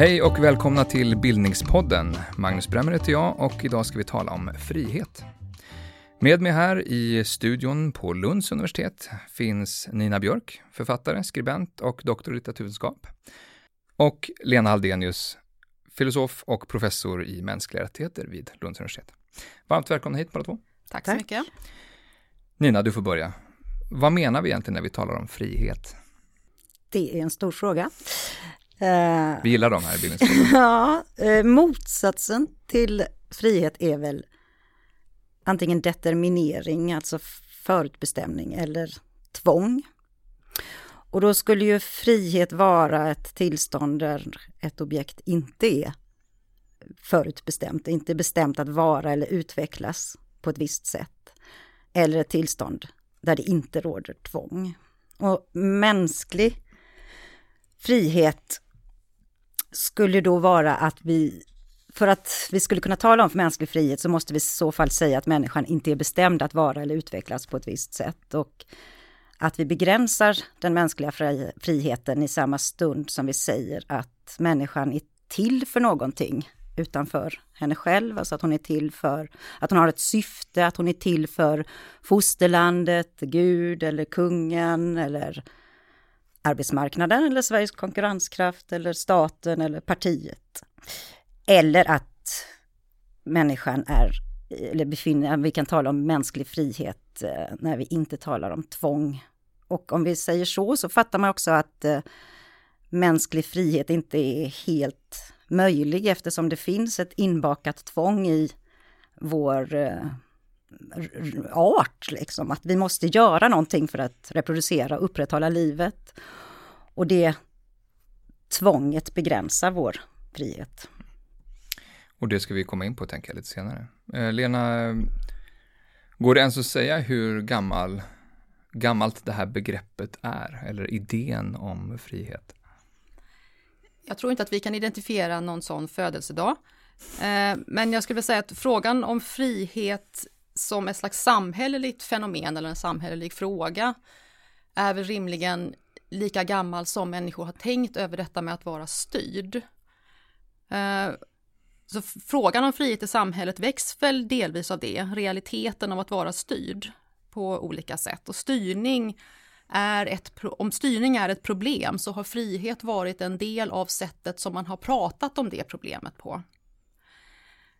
Hej och välkomna till Bildningspodden. Magnus Bremmer heter jag och idag ska vi tala om frihet. Med mig här i studion på Lunds universitet finns Nina Björk, författare, skribent och doktor i litteraturvetenskap. Och Lena Aldenius, filosof och professor i mänskliga rättigheter vid Lunds universitet. Varmt välkomna hit båda två. Tack så mycket. Nina, du får börja. Vad menar vi egentligen när vi talar om frihet? Det är en stor fråga. Vi gillar dem här i Bildningsskolan. ja, eh, motsatsen till frihet är väl antingen determinering, alltså förutbestämning, eller tvång. Och då skulle ju frihet vara ett tillstånd där ett objekt inte är förutbestämt, inte bestämt att vara eller utvecklas på ett visst sätt. Eller ett tillstånd där det inte råder tvång. Och mänsklig frihet skulle då vara att vi, för att vi skulle kunna tala om mänsklig frihet så måste vi i så fall säga att människan inte är bestämd att vara eller utvecklas på ett visst sätt. Och att vi begränsar den mänskliga friheten i samma stund som vi säger att människan är till för någonting utanför henne själv, alltså att hon är till för, att hon har ett syfte, att hon är till för fosterlandet, Gud eller kungen eller arbetsmarknaden eller Sveriges konkurrenskraft eller staten eller partiet. Eller att människan är, eller befinner, vi kan tala om mänsklig frihet eh, när vi inte talar om tvång. Och om vi säger så, så fattar man också att eh, mänsklig frihet inte är helt möjlig eftersom det finns ett inbakat tvång i vår eh, art, liksom. Att vi måste göra någonting för att reproducera och upprätthålla livet. Och det tvånget begränsar vår frihet. Och det ska vi komma in på, tänker jag, lite senare. Eh, Lena, går det ens att säga hur gammal, gammalt det här begreppet är, eller idén om frihet? Jag tror inte att vi kan identifiera någon sån födelsedag. Eh, men jag skulle vilja säga att frågan om frihet som ett slags samhälleligt fenomen eller en samhällelig fråga är väl rimligen lika gammal som människor har tänkt över detta med att vara styrd. Eh, så frågan om frihet i samhället väcks väl delvis av det, realiteten av att vara styrd på olika sätt. Och styrning är ett, om styrning är ett problem så har frihet varit en del av sättet som man har pratat om det problemet på.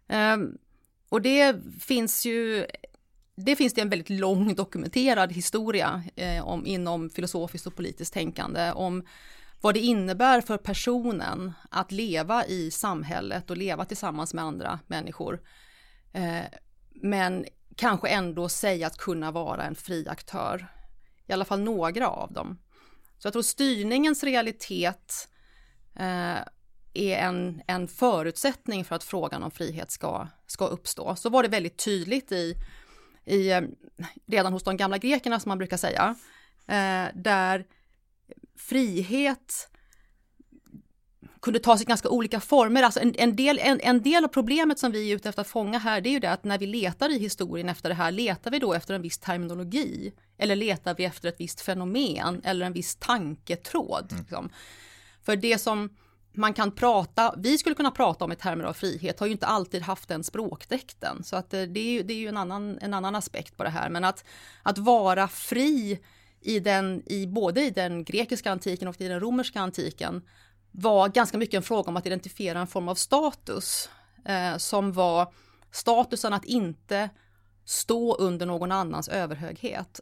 Ehm, och det finns ju det finns det en väldigt lång dokumenterad historia eh, om, inom filosofiskt och politiskt tänkande om vad det innebär för personen att leva i samhället och leva tillsammans med andra människor. Eh, men kanske ändå säga att kunna vara en fri aktör. I alla fall några av dem. Så jag tror styrningens realitet eh, är en, en förutsättning för att frågan om frihet ska, ska uppstå. Så var det väldigt tydligt i, i, eh, redan hos de gamla grekerna som man brukar säga, eh, där frihet kunde ta sig ganska olika former. Alltså en, en, del, en, en, del av problemet som vi är ute efter att fånga här, det är ju det att när vi letar i historien efter det här, letar vi då efter en viss terminologi? Eller letar vi efter ett visst fenomen eller en viss tanketråd? Mm. Liksom. För det som man kan prata, vi skulle kunna prata om i termer av frihet, har ju inte alltid haft den språkdräkten. Så att det, det är ju, det är ju en, annan, en annan aspekt på det här. Men att, att vara fri i den, i både i den grekiska antiken och i den romerska antiken var ganska mycket en fråga om att identifiera en form av status eh, som var statusen att inte stå under någon annans överhöghet.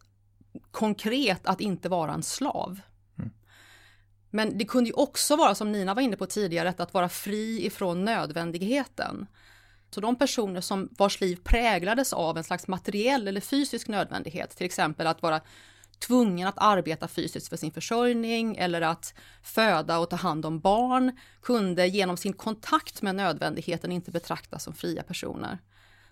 Konkret att inte vara en slav. Men det kunde ju också vara, som Nina var inne på tidigare, att vara fri ifrån nödvändigheten. Så de personer som vars liv präglades av en slags materiell eller fysisk nödvändighet, till exempel att vara tvungen att arbeta fysiskt för sin försörjning eller att föda och ta hand om barn, kunde genom sin kontakt med nödvändigheten inte betraktas som fria personer.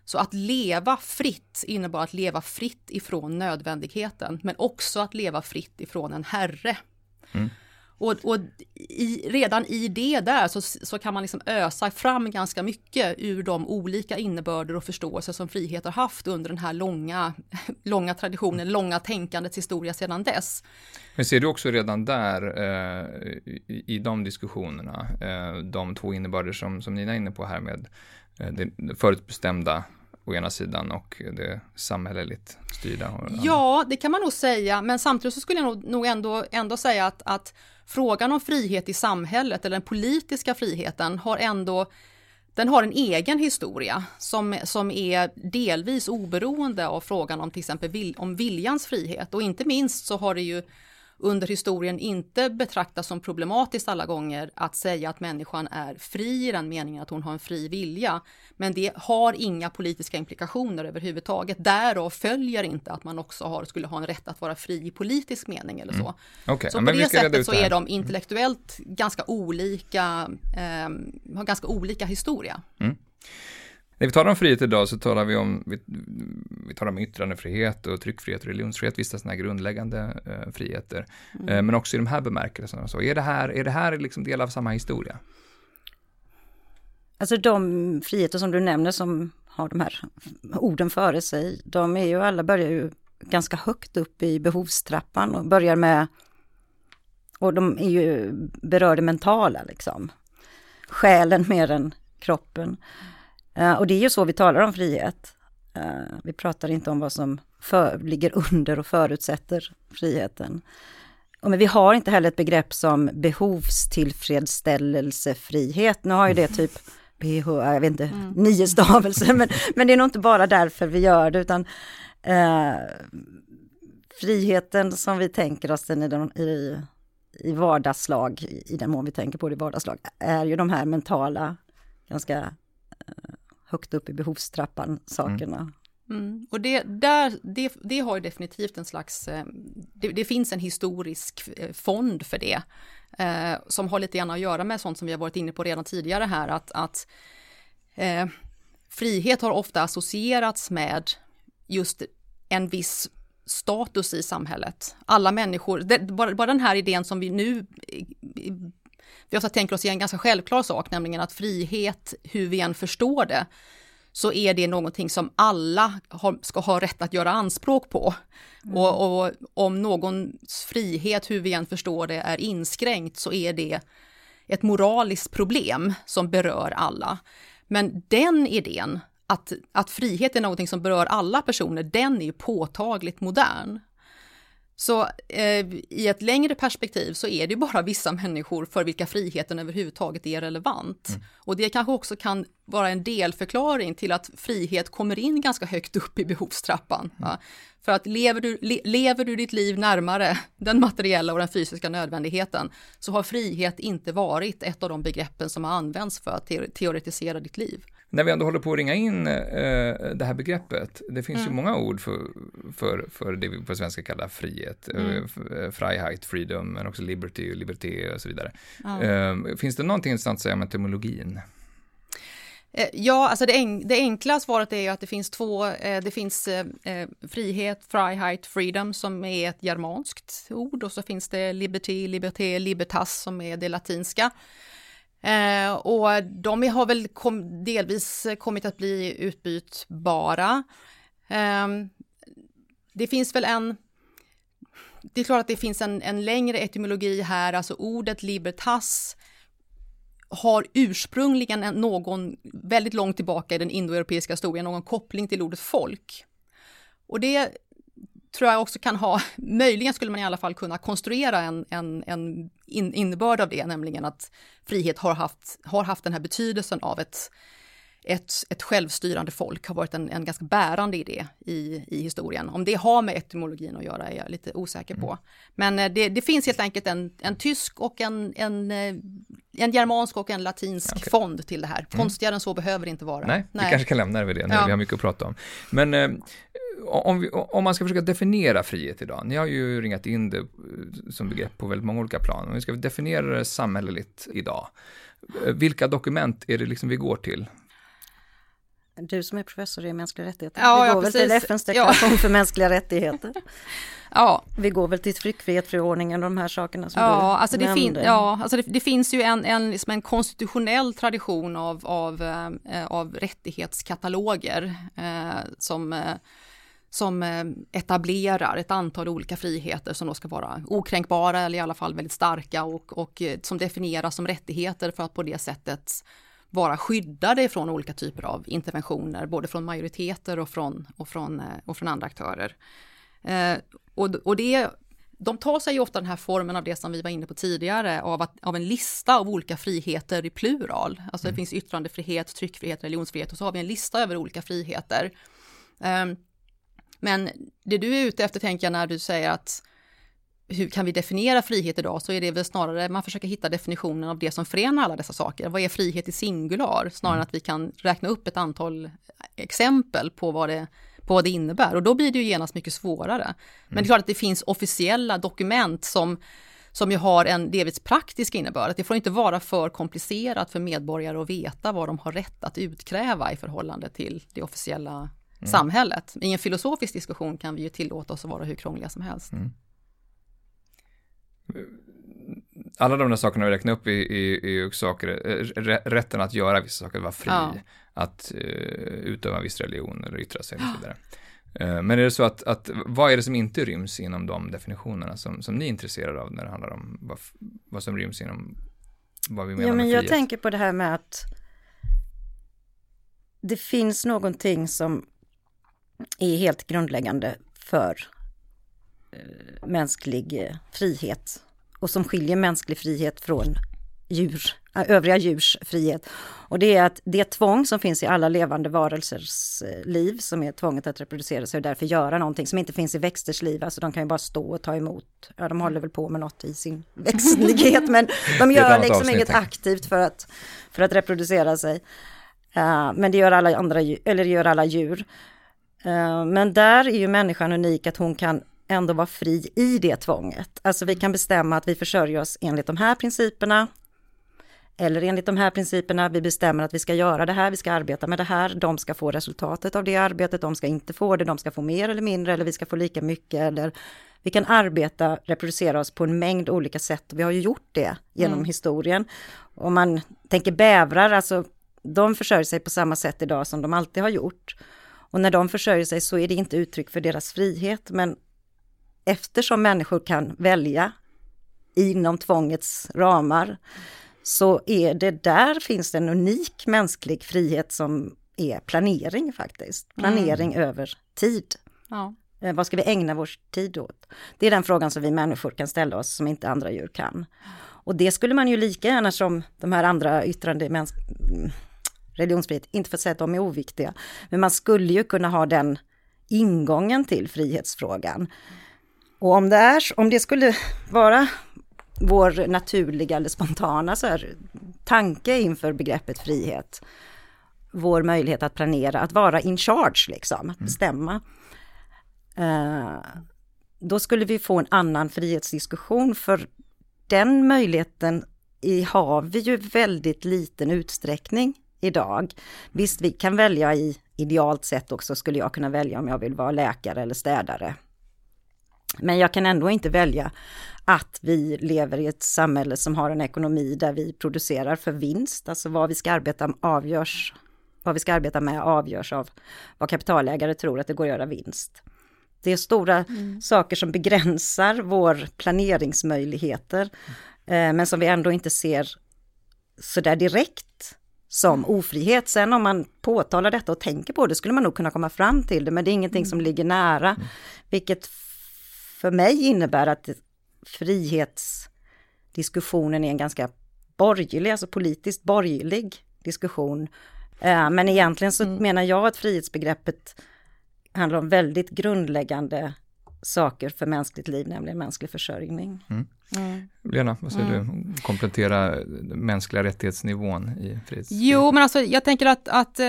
Så att leva fritt innebar att leva fritt ifrån nödvändigheten, men också att leva fritt ifrån en herre. Mm. Och, och i, redan i det där så, så kan man liksom ösa fram ganska mycket ur de olika innebörder och förståelser som frihet har haft under den här långa, långa traditionen, långa tänkandets historia sedan dess. Men ser du också redan där eh, i, i de diskussionerna, eh, de två innebörder som, som Nina är inne på här med Eh, det förutbestämda å ena sidan och det samhälleligt styrda. Ja, det kan man nog säga, men samtidigt så skulle jag nog ändå, ändå säga att, att frågan om frihet i samhället eller den politiska friheten har ändå den har en egen historia som, som är delvis oberoende av frågan om till exempel vil, om viljans frihet och inte minst så har det ju under historien inte betraktas som problematiskt alla gånger att säga att människan är fri i den meningen att hon har en fri vilja. Men det har inga politiska implikationer överhuvudtaget. Därav följer inte att man också har, skulle ha en rätt att vara fri i politisk mening eller så. Mm. Okay. Så på det sättet så är de intellektuellt ganska olika, eh, har ganska olika historia. Mm. När vi talar om frihet idag så talar vi om, vi, vi talar om yttrandefrihet och tryckfrihet och religionsfrihet, vissa sådana här grundläggande eh, friheter. Mm. Eh, men också i de här bemärkelserna. Så är det här, är det här liksom del av samma historia? Alltså de friheter som du nämner som har de här orden före sig, de är ju alla börjar ju ganska högt upp i behovstrappan och börjar med, och de är ju berör det mentala liksom. Själen mer än kroppen. Uh, och det är ju så vi talar om frihet. Uh, vi pratar inte om vad som för, ligger under och förutsätter friheten. Och men vi har inte heller ett begrepp som behovstillfredsställelsefrihet. Nu har ju det typ BH, jag vet inte, mm. nio stavelser, men, men det är nog inte bara därför vi gör det, utan uh, friheten som vi tänker oss den i, de, i, i vardagslag, i den mån vi tänker på det i vardagslag, är ju de här mentala, ganska högt upp i behovstrappan sakerna. Mm. Mm. Och det, där, det, det har definitivt en slags, eh, det, det, finns en historisk eh, fond för det, eh, som har lite grann att göra med sånt som vi har varit inne på redan tidigare här, att, att eh, frihet har ofta associerats med just en viss status i samhället. Alla människor, det, bara, bara den här idén som vi nu vi ofta tänker oss i en ganska självklar sak, nämligen att frihet, hur vi än förstår det, så är det någonting som alla har, ska ha rätt att göra anspråk på. Mm. Och, och, om någons frihet, hur vi än förstår det, är inskränkt så är det ett moraliskt problem som berör alla. Men den idén, att, att frihet är någonting som berör alla personer, den är ju påtagligt modern. Så eh, i ett längre perspektiv så är det bara vissa människor för vilka friheten överhuvudtaget är relevant. Mm. Och det kanske också kan vara en delförklaring till att frihet kommer in ganska högt upp i behovstrappan. Mm. För att lever du, le, lever du ditt liv närmare den materiella och den fysiska nödvändigheten så har frihet inte varit ett av de begreppen som har använts för att teoretisera ditt liv när vi ändå håller på att ringa in eh, det här begreppet, det finns mm. ju många ord för, för, för det vi på svenska kallar frihet, eh, mm. eh, Freiheit, freedom, men också liberty, liberté och så vidare. Ja. Eh, finns det någonting intressant att säga om etymologin? Eh, ja, alltså det, en, det, enkla svaret är ju att det finns två, eh, det finns eh, frihet, Freiheit, freedom som är ett germanskt ord och så finns det liberty, liberté, libertas som är det latinska. Eh, och de har väl kom, delvis kommit att bli utbytbara. Eh, det finns väl en det är klart att det finns en, en längre etymologi här, alltså ordet libertas har ursprungligen någon, väldigt långt tillbaka i den indoeuropeiska historien, någon koppling till ordet folk. Och det tror jag också kan ha, möjligen skulle man i alla fall kunna konstruera en, en, en innebörd av det, nämligen att frihet har haft, har haft den här betydelsen av ett, ett, ett självstyrande folk har varit en, en ganska bärande idé i, i historien. Om det har med etymologin att göra är jag lite osäker på. Mm. Men eh, det, det, finns helt enkelt en, en tysk och en, en, eh, en germansk och en latinsk okay. fond till det här. Mm. Konstigare mm. än så behöver det inte vara. Nej, Nej. vi kanske kan lämna det vid det, nu ja. vi har mycket att prata om. Men eh, om, vi, om, man ska försöka definiera frihet idag, ni har ju ringat in det som begrepp på väldigt många olika plan, om vi ska definiera det samhälleligt idag, vilka dokument är det liksom vi går till? Du som är professor i mänskliga rättigheter, ja, vi ja, går väl precis. till FNs deklaration ja. för mänskliga rättigheter. Ja. Vi går väl till tryckfrihetsförordningen och de här sakerna som ja, du alltså det nämnde. ja, alltså det, det, finns ju en, en, liksom en konstitutionell tradition av, av, eh, av rättighetskataloger eh, som eh, som eh, etablerar ett antal olika friheter som då ska vara okränkbara eller i alla fall väldigt starka och, och eh, som definieras som rättigheter för att på det sättet vara skyddade från olika typer av interventioner, både från majoriteter och från, och från, eh, och från andra aktörer. Eh, och, och det, de tar sig ju ofta den här formen av det som vi var inne på tidigare, av, att, av en lista av olika friheter i plural. Alltså mm. det finns yttrandefrihet, tryckfrihet, religionsfrihet och så har vi en lista över olika friheter. Eh, men det du är ute efter tänker jag när du säger att hur kan vi definiera frihet idag så är det väl snarare man försöker hitta definitionen av det som förenar alla dessa saker. Vad är frihet i singular? Snarare än att vi kan räkna upp ett antal exempel på vad det, på vad det innebär och då blir det ju genast mycket svårare. Men det är klart att det finns officiella dokument som som ju har en delvis praktisk innebörd. Att det får inte vara för komplicerat för medborgare att veta vad de har rätt att utkräva i förhållande till det officiella mm. samhället. I en filosofisk diskussion kan vi ju tillåta oss att vara hur krångliga som helst. Mm alla de där sakerna vi räknar upp är, ju saker, rätten att göra vissa saker, att vara fri, ja. att uh, utöva viss religion eller yttra sig och så vidare. Uh, men är det så att, att, vad är det som inte ryms inom de definitionerna som, som ni är intresserade av när det handlar om vad, vad som ryms inom vad vi menar ja, men med Jag frihet? tänker på det här med att det finns någonting som är helt grundläggande för uh, mänsklig frihet och som skiljer mänsklig frihet från djur, övriga djurs frihet. Och det är att det tvång som finns i alla levande varelsers eh, liv, som är tvånget att reproducera sig och därför göra någonting, som inte finns i växters liv, alltså de kan ju bara stå och ta emot, ja de håller väl på med något i sin växtlighet, men de gör liksom avsnitt, inget aktivt för att, för att reproducera sig. Uh, men det gör alla andra, eller det gör alla djur. Uh, men där är ju människan unik att hon kan ändå vara fri i det tvånget. Alltså vi kan bestämma att vi försörjer oss enligt de här principerna. Eller enligt de här principerna, vi bestämmer att vi ska göra det här, vi ska arbeta med det här, de ska få resultatet av det arbetet, de ska inte få det, de ska få mer eller mindre, eller vi ska få lika mycket, eller vi kan arbeta, reproducera oss på en mängd olika sätt, vi har ju gjort det genom mm. historien. Om man tänker bävrar, alltså de försörjer sig på samma sätt idag som de alltid har gjort. Och när de försörjer sig så är det inte uttryck för deras frihet, men eftersom människor kan välja inom tvångets ramar, så är det där finns det en unik mänsklig frihet som är planering faktiskt. Planering mm. över tid. Ja. Eh, vad ska vi ägna vår tid åt? Det är den frågan som vi människor kan ställa oss som inte andra djur kan. Och det skulle man ju lika gärna som de här andra yttrande religionsfrihet, inte för att säga att de är oviktiga, men man skulle ju kunna ha den ingången till frihetsfrågan. Och om det, är, om det skulle vara vår naturliga eller spontana så här, tanke inför begreppet frihet, vår möjlighet att planera, att vara in charge, liksom, att mm. bestämma. Uh, då skulle vi få en annan frihetsdiskussion, för den möjligheten i, har vi ju väldigt liten utsträckning idag. Visst, vi kan välja i idealt sett också, skulle jag kunna välja om jag vill vara läkare eller städare men jag kan ändå inte välja att vi lever i ett samhälle som har en ekonomi där vi producerar för vinst, alltså vad vi ska arbeta avgörs, vad vi ska arbeta med avgörs av vad kapitalägare tror att det går att göra vinst. Det är stora mm. saker som begränsar vår planeringsmöjligheter, eh, men som vi ändå inte ser så där direkt som ofrihet. Sen om man påtalar detta och tänker på det skulle man nog kunna komma fram till det, men det är ingenting mm. som ligger nära, mm. vilket för mig innebär att frihetsdiskussionen är en ganska borgerlig, alltså politiskt borgerlig diskussion. Eh, men egentligen så mm. menar jag att frihetsbegreppet handlar om väldigt grundläggande saker för mänskligt liv, nämligen mänsklig försörjning. Mm. Mm. Lena, vad säger mm. du? Komplettera mänskliga rättighetsnivån i frihets... Jo, men alltså jag tänker att, att eh,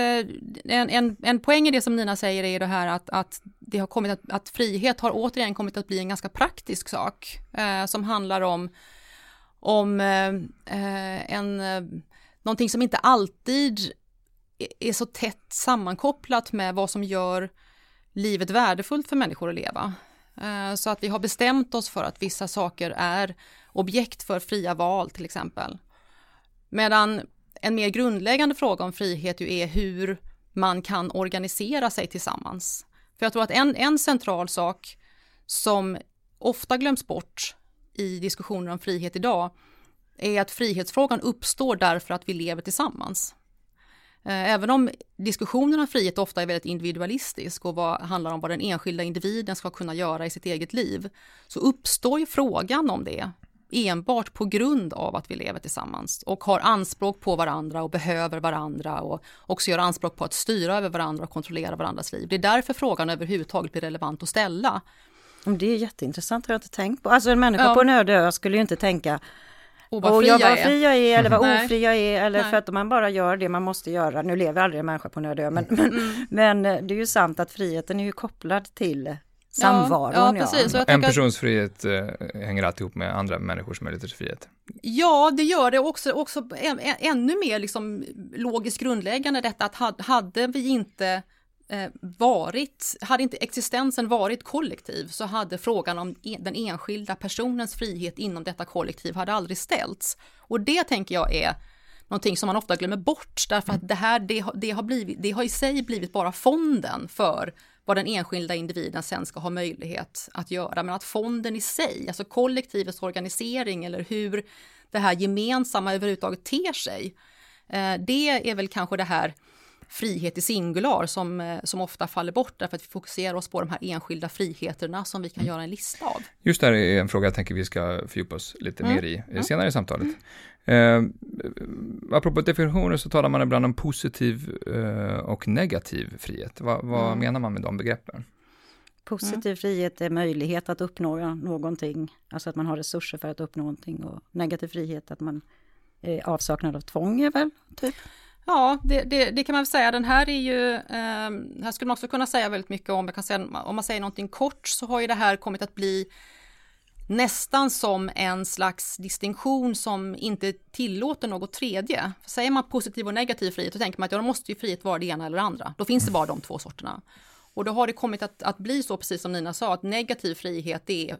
en, en, en poäng i det som Nina säger är det här att, att det har kommit att, att frihet har återigen kommit att bli en ganska praktisk sak eh, som handlar om, om eh, eh en, eh, någonting som inte alltid är så tätt sammankopplat med vad som gör livet värdefullt för människor att leva. Eh, så att vi har bestämt oss för att vissa saker är objekt för fria val till exempel. Medan en mer grundläggande fråga om frihet ju är hur man kan organisera sig tillsammans. För jag tror att en, en central sak som ofta glöms bort i diskussioner om frihet idag är att frihetsfrågan uppstår därför att vi lever tillsammans. Eh, även om diskussionen om frihet ofta är väldigt individualistisk och vad, handlar om vad den enskilda individen ska kunna göra i sitt eget liv, så uppstår ju frågan om det enbart på grund av att vi lever tillsammans och har anspråk på varandra och behöver varandra och också gör anspråk på att styra över varandra och kontrollera varandras liv. Det är därför frågan överhuvudtaget blir relevant att ställa. Det är jätteintressant, har jag inte tänkt på. Alltså en människa ja. på en öde ö skulle ju inte tänka och vad fri, och jag, vad fri jag är eller vad mm. ofri jag är eller Nej. för att man bara gör det man måste göra. Nu lever aldrig en människa på en öde ö men, men, mm. men det är ju sant att friheten är ju kopplad till samvaron. Ja, ja, precis. Ja. En persons att... frihet eh, hänger alltid ihop med andra människors möjligheter till frihet. Ja, det gör det också, också ännu mer liksom logiskt grundläggande detta att hade vi inte eh, Eh, varit, hade inte existensen varit kollektiv så hade frågan om e, den enskilda personens frihet inom detta kollektiv hade aldrig ställts. Och det tänker jag är någonting som man ofta glömmer bort därför att det här det, det, har blivit, det har i sig blivit bara fonden för vad den enskilda individen sen ska ha möjlighet att göra. Men att fonden i sig, alltså kollektivets organisering eller hur det här gemensamma överhuvudtaget ter sig, eh, det är väl kanske det här frihet i singular som, eh, som ofta faller bort därför att vi fokuserar oss på de här enskilda friheterna som vi kan mm. göra en lista av. Just det här är en fråga jag tänker vi ska fördjupa oss lite mm. mer i mm. senare i samtalet. Eh, apropå definitioner så talar man ibland om positiv eh, och negativ frihet. Va, vad mm. menar man med de begreppen? Positiv mm. frihet är möjlighet att uppnå någonting, alltså att man har resurser för att uppnå någonting och negativ frihet att man är avsaknad av tvång är väl, typ? Ja, det, det, det, kan man väl säga. Den här är ju, eh, här skulle man också kunna säga väldigt mycket om. Jag kan säga, om man säger någonting kort så har ju det här kommit att bli nästan som en slags distinktion som inte tillåter något tredje. Säger man positiv och negativ frihet, då tänker man att ja, då måste ju frihet vara det ena eller det andra. Då finns det bara de två sorterna. Och då har det kommit att, att bli så, precis som Nina sa, att negativ frihet det är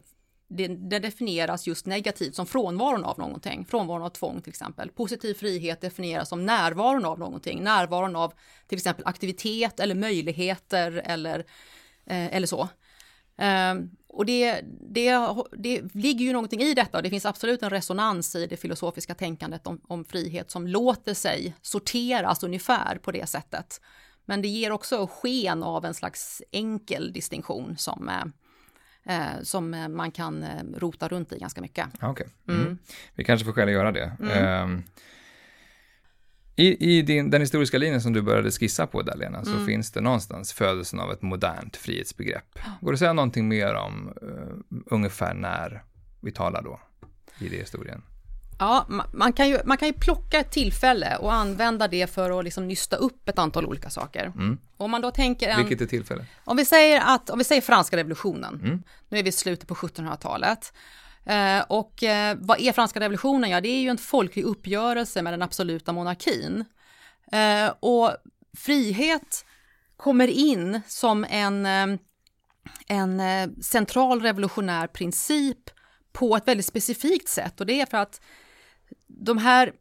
det, definieras just negativt som frånvaron av någonting, frånvaron av tvång till exempel. Positiv frihet definieras som närvaron av någonting, närvaron av till exempel aktivitet eller möjligheter eller, eh, eller så. Eh, och det, det, det ligger ju någonting i detta och det finns absolut en resonans i det filosofiska tänkandet om, om frihet som låter sig sorteras ungefär på det sättet. Men det ger också sken av en slags enkel distinktion som eh, eh, som eh, man kan eh, rota runt i ganska mycket. Okej, okay. mm. mm. vi kanske får skäl att göra det. Mm. Um, i, I din, den historiska linjen som du började skissa på där Lena, så mm. finns det någonstans födelsen av ett modernt frihetsbegrepp. Går det att säga någonting mer om uh, ungefär när vi talar då i det historien? Ja, man kan, ju, man kan ju plocka ett tillfälle och använda det för att liksom nysta upp ett antal olika saker. Mm. Om man då tänker en, Vilket är tillfälle? Om vi säger, att, om vi säger franska revolutionen, mm. nu är vi i slutet på 1700-talet. Eh, och eh, vad är franska revolutionen? Ja, det är ju en folklig uppgörelse med den absoluta monarkin. Eh, och frihet kommer in som en, eh, en eh, central revolutionär princip på ett väldigt specifikt sätt och det är för att de här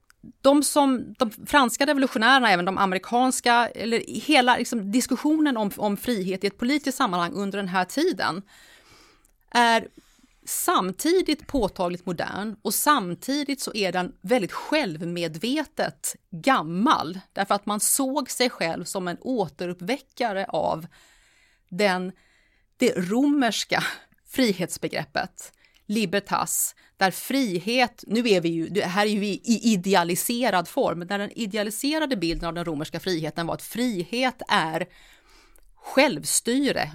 de som, de franska revolutionärerna, även de amerikanska, eller hela liksom, diskussionen om, om frihet i ett politiskt sammanhang under den här tiden är samtidigt påtagligt modern och samtidigt så är den väldigt självmedvetet gammal. Därför att man såg sig själv som en återuppväckare av den, det romerska frihetsbegreppet libertas, där frihet, nu är vi ju, här är ju i idealiserad form, där den idealiserade bilden av den romerska friheten var att frihet är självstyre,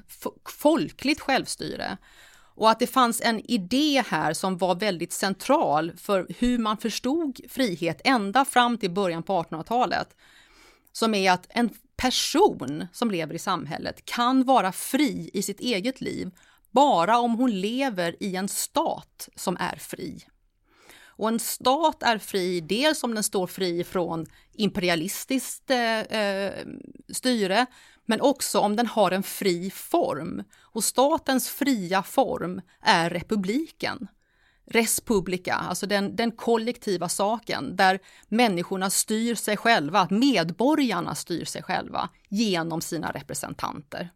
folkligt självstyre. Och att det fanns en idé här som var väldigt central för hur man förstod frihet ända fram till början på 1800-talet. Som är att en person som lever i samhället kan vara fri i sitt eget liv bara om hon lever i en stat som är fri. Och en stat är fri dels om den står fri från imperialistiskt eh, eh, styre, men också om den har en fri form. Och statens fria form är republiken. Respublika, alltså den, den kollektiva saken där människorna styr sig själva, medborgarna styr sig själva genom sina representanter.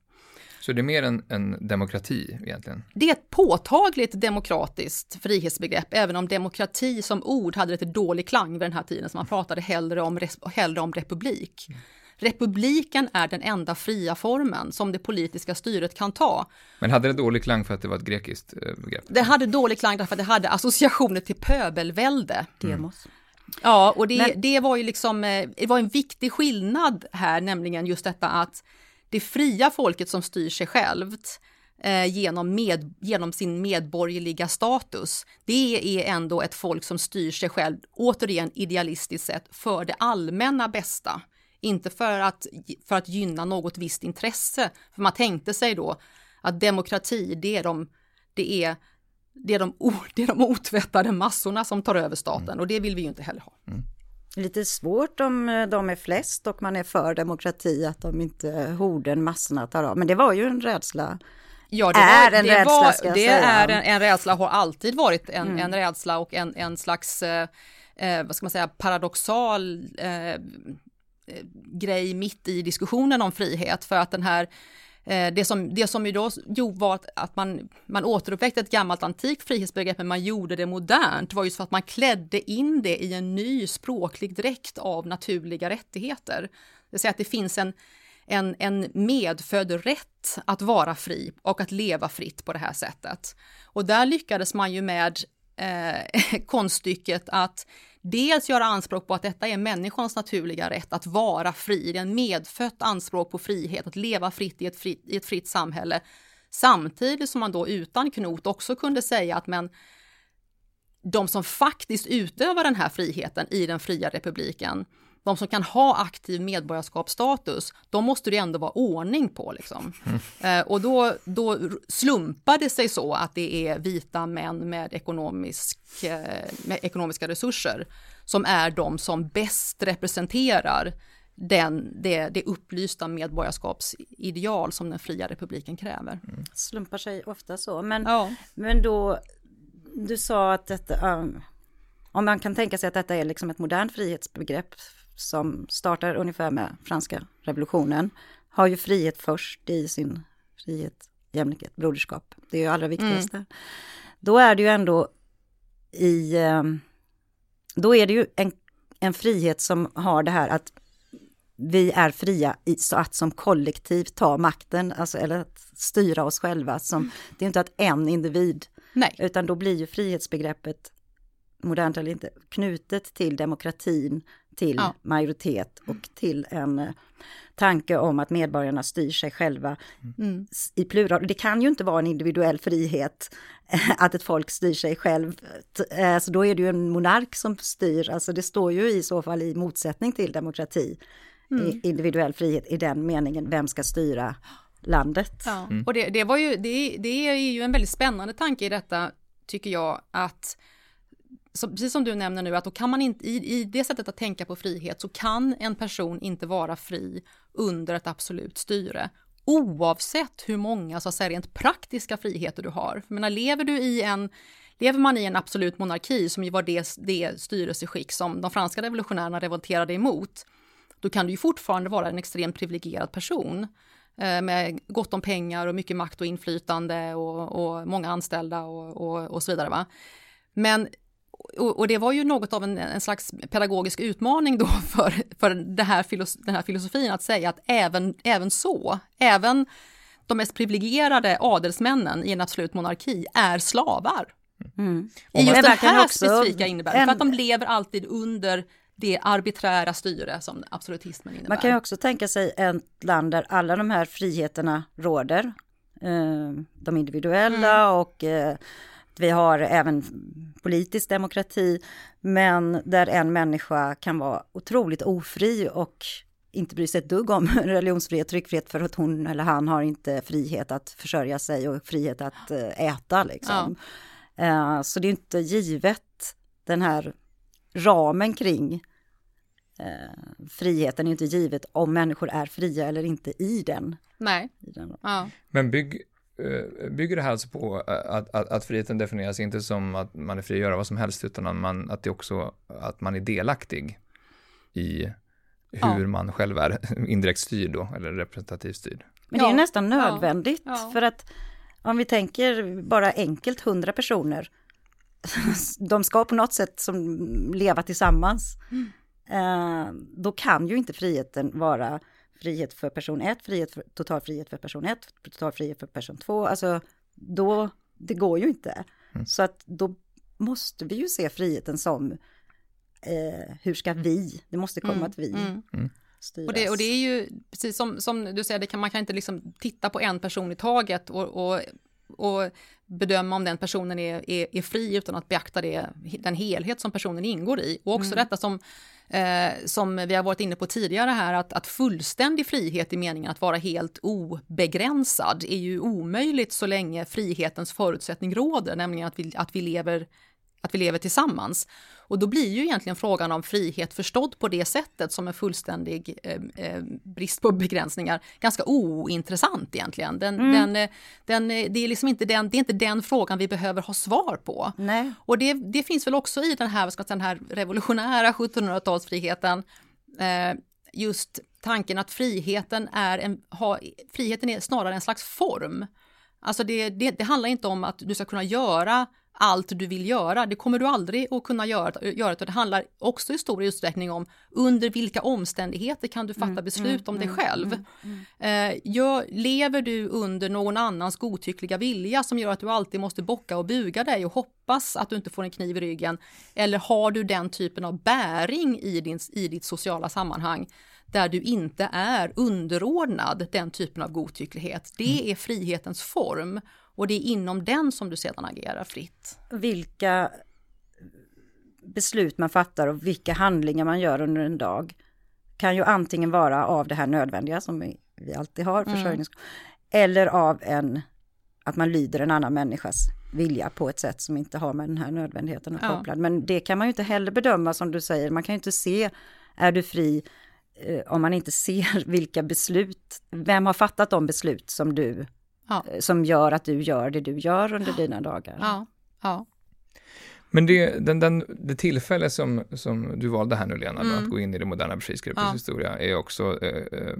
Så det är mer en, en, demokrati egentligen? Det är ett påtagligt demokratiskt frihetsbegrepp, även om demokrati som ord hade lite dålig klang vid den här tiden, så man pratade hellre om, hellre om republik. Mm. Republiken är den enda fria formen som det politiska styret kan ta. Men hade det dålig klang för att det var ett grekiskt eh, begrepp? Det hade dålig klang därför att det hade associationer till pöbelvälde. Demos. Ja, och det, Men... det var ju liksom, eh, det var en viktig skillnad här, nämligen just detta att det fria folket som styr sig självt eh, genom, med, genom sin medborgerliga status, det är ändå ett folk som styr sig själv, återigen idealistiskt sett, för det allmänna bästa. Inte för att, för att gynna något visst intresse. För man tänkte sig då att demokrati, det är de, det är, det är de, det är de otvättade massorna som tar över staten mm. och det vill vi ju inte heller ha. Mm. Lite svårt om eh, de är flest och man är för demokrati, att de inte horden, massorna tar av. Men det var ju en rädsla Ja, det är var, en det rädsla var, ska jag Det säga. är en, en, rädsla, har alltid varit en, mm. en rädsla och en, en slags, eh, eh vad ska man säga, paradoxal eh, Eh, grej mitt i diskussionen om frihet för att den här Eh, det som, det som ju då gjorde var att man, man återuppväckte ett gammalt antikt frihetsbegrepp men man gjorde det modernt var just för att man klädde in det i en ny språklig dräkt av naturliga rättigheter. Det vill säga att det finns en, en, en medfödd rätt att vara fri och att leva fritt på det här sättet. Och där lyckades man ju med eh, konststycket att dels göra anspråk på att detta är människans naturliga rätt att vara fri, det är en medfött anspråk på frihet, att leva fritt i ett, fritt, i ett fritt samhälle. Samtidigt som man då utan knot också kunde säga att men de som faktiskt utövar den här friheten i den fria republiken, de som kan ha aktiv medborgarskapsstatus, de måste det ändå vara ordning på. Liksom. Mm. Eh, och då, då slumpar det sig så att det är vita män med, ekonomisk, eh, med ekonomiska resurser som är de som bäst representerar den, det, det upplysta medborgarskapsideal som den fria republiken kräver. Mm. Slumpar sig ofta så, men, ja. men då, du sa att detta, um, om man kan tänka sig att detta är liksom ett modernt frihetsbegrepp som startar ungefär med franska revolutionen, har ju frihet först i sin frihet, jämlikhet, broderskap. Det är ju allra viktigaste. Mm. Då är det ju ändå i... Ehm, då är det ju en, en frihet som har det här att vi är fria i, så att som kollektiv ta makten, alltså, eller att styra oss själva. Som, mm. Det är inte att en individ, Nej. utan då blir ju frihetsbegreppet, modernt eller inte, knutet till demokratin, till ja. majoritet och till en eh, tanke om att medborgarna styr sig själva mm. i plural. Det kan ju inte vara en individuell frihet att ett folk styr sig själv. Eh, så då är det ju en monark som styr, alltså det står ju i så fall i motsättning till demokrati. Mm. Individuell frihet i den meningen, vem ska styra landet? Ja. Mm. Och det, det, var ju, det, det är ju en väldigt spännande tanke i detta, tycker jag, att så, precis som du nämner nu, att då kan man inte, i, i det sättet att tänka på frihet så kan en person inte vara fri under ett absolut styre oavsett hur många så att säga, rent praktiska friheter du har. Jag menar, lever du i en Lever man i en absolut monarki som ju var det, det styrelseskick som de franska revolutionärerna revolterade emot, då kan du ju fortfarande vara en extremt privilegierad person eh, med gott om pengar och mycket makt och inflytande och, och många anställda och, och, och så vidare. Va? Men och, det var ju något av en, en, slags pedagogisk utmaning då för, för det här filos, den här filosofin att säga att även, även så, även de mest privilegierade adelsmännen i en absolut monarki är slavar. Mm. I just den här också, specifika innebörden, för att de lever alltid under det arbiträra styre som absolutismen innebär. Man kan ju också tänka sig ett land där alla de här friheterna råder. Eh, de individuella mm. och eh, vi har även politisk demokrati, men där en människa kan vara otroligt ofri och inte bry sig ett dugg om religionsfrihet, tryckfrihet för att hon eller han har inte frihet att försörja sig och frihet att eh, äta liksom. Ja. Eh, så det är inte givet den här ramen kring eh, friheten är inte givet om människor är fria eller inte i den. Nej. I den. Ja. Men bygg, bygger det här alltså på att, att, att friheten definieras inte som att man är fri att göra vad som helst utan att, man, att det också att man är delaktig i hur Ja. man själv är indirekt styrd då, eller representativt styrd. Men det är Ja, nästan nödvändigt ja. för att om vi tänker bara enkelt 100 personer, de ska på något sätt som leva tillsammans. Mm. Eh, då kan ju inte friheten vara frihet för person 1, frihet för, total frihet för person 1, total frihet för person 2. Alltså då, det går ju inte. Mm. Så att då måste vi ju se friheten som eh, hur ska vi, det måste komma Mm, att vi mm. styras. Och det, och det är ju precis som, som du säger, det kan, man kan inte liksom titta på en person i taget och, och, och bedöma om den personen är, är, är fri utan att beakta det, den helhet som personen ingår i. Och också detta som, eh, som vi har varit inne på tidigare här, att, att fullständig frihet i meningen att vara helt obegränsad är ju omöjligt så länge frihetens förutsättning råder, nämligen att vi, att vi lever att vi lever tillsammans. Och då blir ju egentligen frågan om frihet förstådd på det sättet som en fullständig eh, eh, brist på begränsningar ganska ointressant egentligen. Den, den, eh, den, eh, det, är liksom inte den, det är inte den frågan vi behöver ha svar på. Nej. Och det, det finns väl också i den här, vad ska man säga, den här revolutionära 1700-talsfriheten eh, just tanken att friheten är, en, ha, friheten är snarare en slags form. Alltså det, det, det handlar inte om att du ska kunna göra allt du vill göra. Det kommer du aldrig att kunna göra. det handlar också i stor utsträckning om under vilka omständigheter kan du fatta beslut om dig själv. Eh, gör, lever du under någon annans godtyckliga vilja som gör att du alltid måste bocka och buga dig och hoppas att du inte får en kniv i ryggen? Eller har du den typen av bäring i, din, i ditt sociala sammanhang där du inte är underordnad den typen av godtycklighet? Det är frihetens form och det är inom den som du sedan agerar fritt. vilka beslut man fattar och vilka handlingar man gör under en dag kan ju antingen vara av det här nödvändiga som vi, alltid har, försörjnings... Eller av en, att man lyder en annan människas vilja på ett sätt som inte har med den här nödvändigheten att Ja. koppla. Men det kan man ju inte heller bedöma som du säger, man kan ju inte se, är du fri om man inte ser vilka beslut, vem har fattat de beslut som du, Ja. eh, som gör att du gör det du gör under dina dagar. Ja, ja. Men det, den, den, det tillfälle som, som du valde här nu Lena, då, Mm. att gå in i det moderna frihetsgruppens Ja. historia är också eh, eh,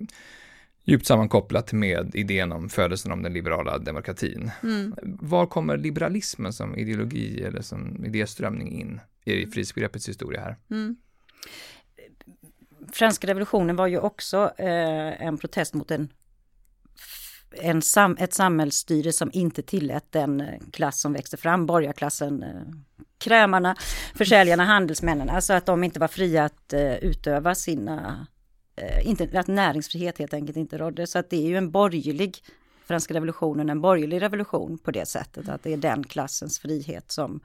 djupt sammankopplat med idén om födelsen om den liberala demokratin. Mm. Var kommer liberalismen som ideologi eller som idéströmning in i frihetsbegreppets historia här? Mm franska revolutionen var ju också eh, en protest mot en, en sam, ett samhällsstyre som inte tillät den eh, klass som växte fram, borgarklassen, eh, krämarna, försäljarna, handelsmännen, alltså att de inte var fria att eh, utöva sina, eh, inte, att näringsfrihet helt enkelt inte rådde. Så att det är ju en borgerlig, franska revolutionen, en borgerlig revolution på det sättet, att det är den klassens frihet som,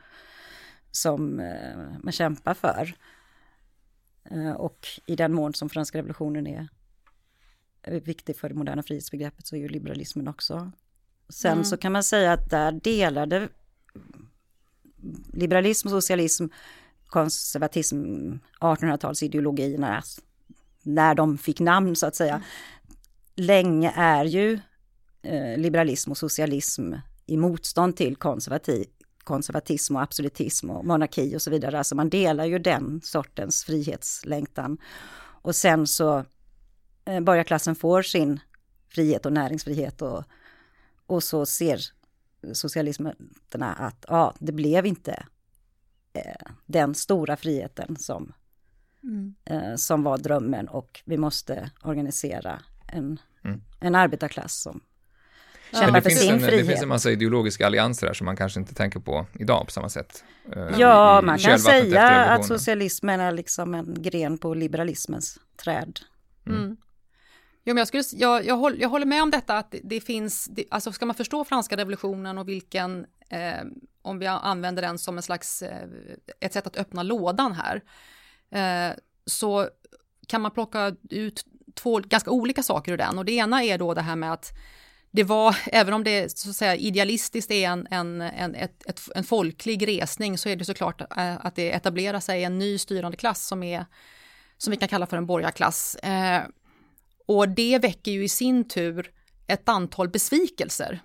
som eh, man kämpar för. Eh, Och i den mån som franska revolutionen är viktig för det moderna frihetsbegreppet så är ju liberalismen också. Sen Mm. så kan man säga att där delade liberalism, socialism, konservatism, 1800-talsideologierna, när de fick namn så att säga, länge är ju eh, liberalism och socialism i motstånd till konservativ, konservatism och absolutism och monarki och så vidare. Alltså man delar ju den sortens frihetslängtan. Och sen så eh, borgarklassen får sin frihet och näringsfrihet och, och så ser socialisterna att ja, det blev inte eh, den stora friheten som, Mm. eh, som var drömmen och vi måste organisera en, Mm. en arbetarklass som kämpar det för finns, sin en, frihet. det finns en massa ideologiska allianser här som man kanske inte tänker på idag på samma sätt. eh, Ja, i- i man kan säga att socialismen är liksom en gren på liberalismens träd. Mm. Jo, men jag, skulle, jag, jag, håller, jag håller med om detta att det, det finns, det, alltså ska man förstå franska revolutionen och vilken, eh, om vi använder den som en slags, eh, ett sätt att öppna lådan här, eh, så kan man plocka ut två ganska olika saker ur den och det ena är då det här med att det var, även om det så att säga, idealistiskt är en, en, en, ett, ett, en folklig resning så är det såklart eh, att det etablerar sig en ny styrande klass som, är, som vi kan kalla för en borgarklass. Eh, och det väcker ju i sin tur ett antal besvikelser.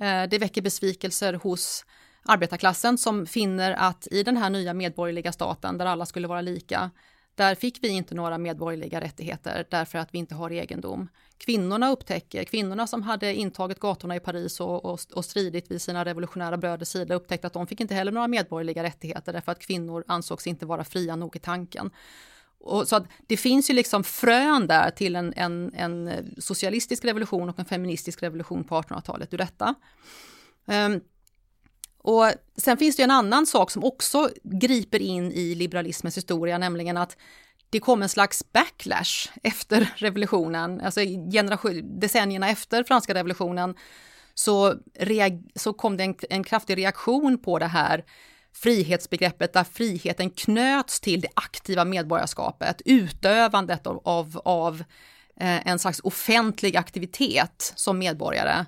Eh, det väcker besvikelser hos arbetarklassen som finner att i den här nya medborgerliga staten där alla skulle vara lika, där fick vi inte några medborgerliga rättigheter därför att vi inte har egendom. Kvinnorna upptäcker, kvinnorna som hade intagit gatorna i Paris och, och, och stridit vid sina revolutionära bröders sida upptäckte att de fick inte heller några medborgerliga rättigheter därför att kvinnor ansågs inte vara fria nog i tanken. Och så det finns ju liksom frön där till en, en, en socialistisk revolution och en feministisk revolution på 1800-talet ur detta. Um, och sen finns det en annan sak som också griper in i liberalismens historia, nämligen att det kom en slags backlash efter revolutionen, alltså generation, decennierna efter franska revolutionen, så, så kom det en, en kraftig reaktion på det här frihetsbegreppet där friheten knöts till det aktiva medborgarskapet, utövandet av, av, av en slags offentlig aktivitet som medborgare.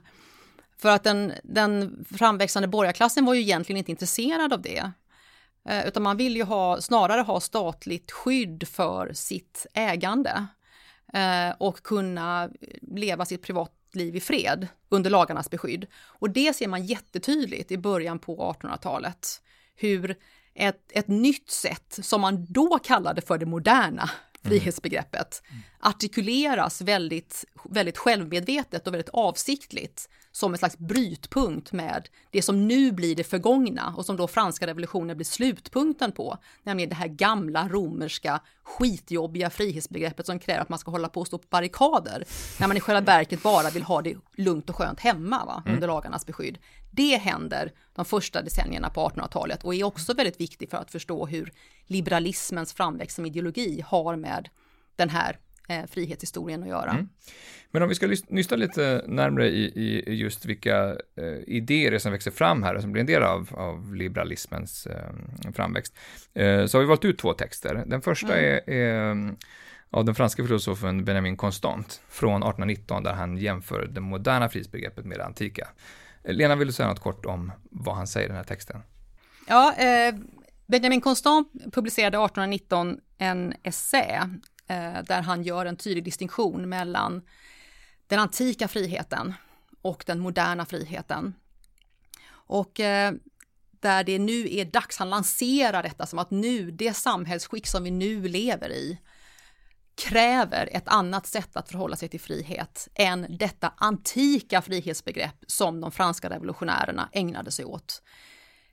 För att den, den framväxande borgarklassen var ju egentligen inte intresserad av det. Eh, utan man vill ju ha, snarare ha statligt skydd för sitt ägande eh, och kunna leva sitt privatliv i fred under lagarnas beskydd. Och det ser man jättetydligt i början på 1800-talet. Hur ett, ett nytt sätt, som man då kallade för det moderna, frihetsbegreppet, artikuleras väldigt, väldigt självmedvetet och väldigt avsiktligt som en slags brytpunkt med det som nu blir det förgångna och som då franska revolutionen blir slutpunkten på, nämligen det här gamla romerska skitjobbiga frihetsbegreppet som kräver att man ska hålla på och stå på barrikader när man i själva verket bara vill ha det lugnt och skönt hemma va, mm. under lagarnas beskydd. Det händer de första decennierna på 1800-talet och är också väldigt viktigt för att förstå hur liberalismens framväxt som ideologi har med den här eh, frihetshistorien att göra. Mm. Men om vi ska nysta lite närmre i, i just vilka eh, idéer som växer fram här, som blir en del av, av liberalismens eh, framväxt, eh, så har vi valt ut två texter. Den första mm. är, är av den franska filosofen Benjamin Constant från 1819 där han jämför det moderna frihetsbegreppet med det antika. Lena, vill du säga något kort om vad han säger i den här texten? Ja, eh, Benjamin Constant publicerade 1819 en essä eh, Eh, där han gör en tydlig distinktion mellan den antika friheten och den moderna friheten. Och eh, där det nu är dags, han lanserar detta som att nu, det samhällsskick som vi nu lever i, kräver ett annat sätt att förhålla sig till frihet än detta antika frihetsbegrepp som de franska revolutionärerna ägnade sig åt.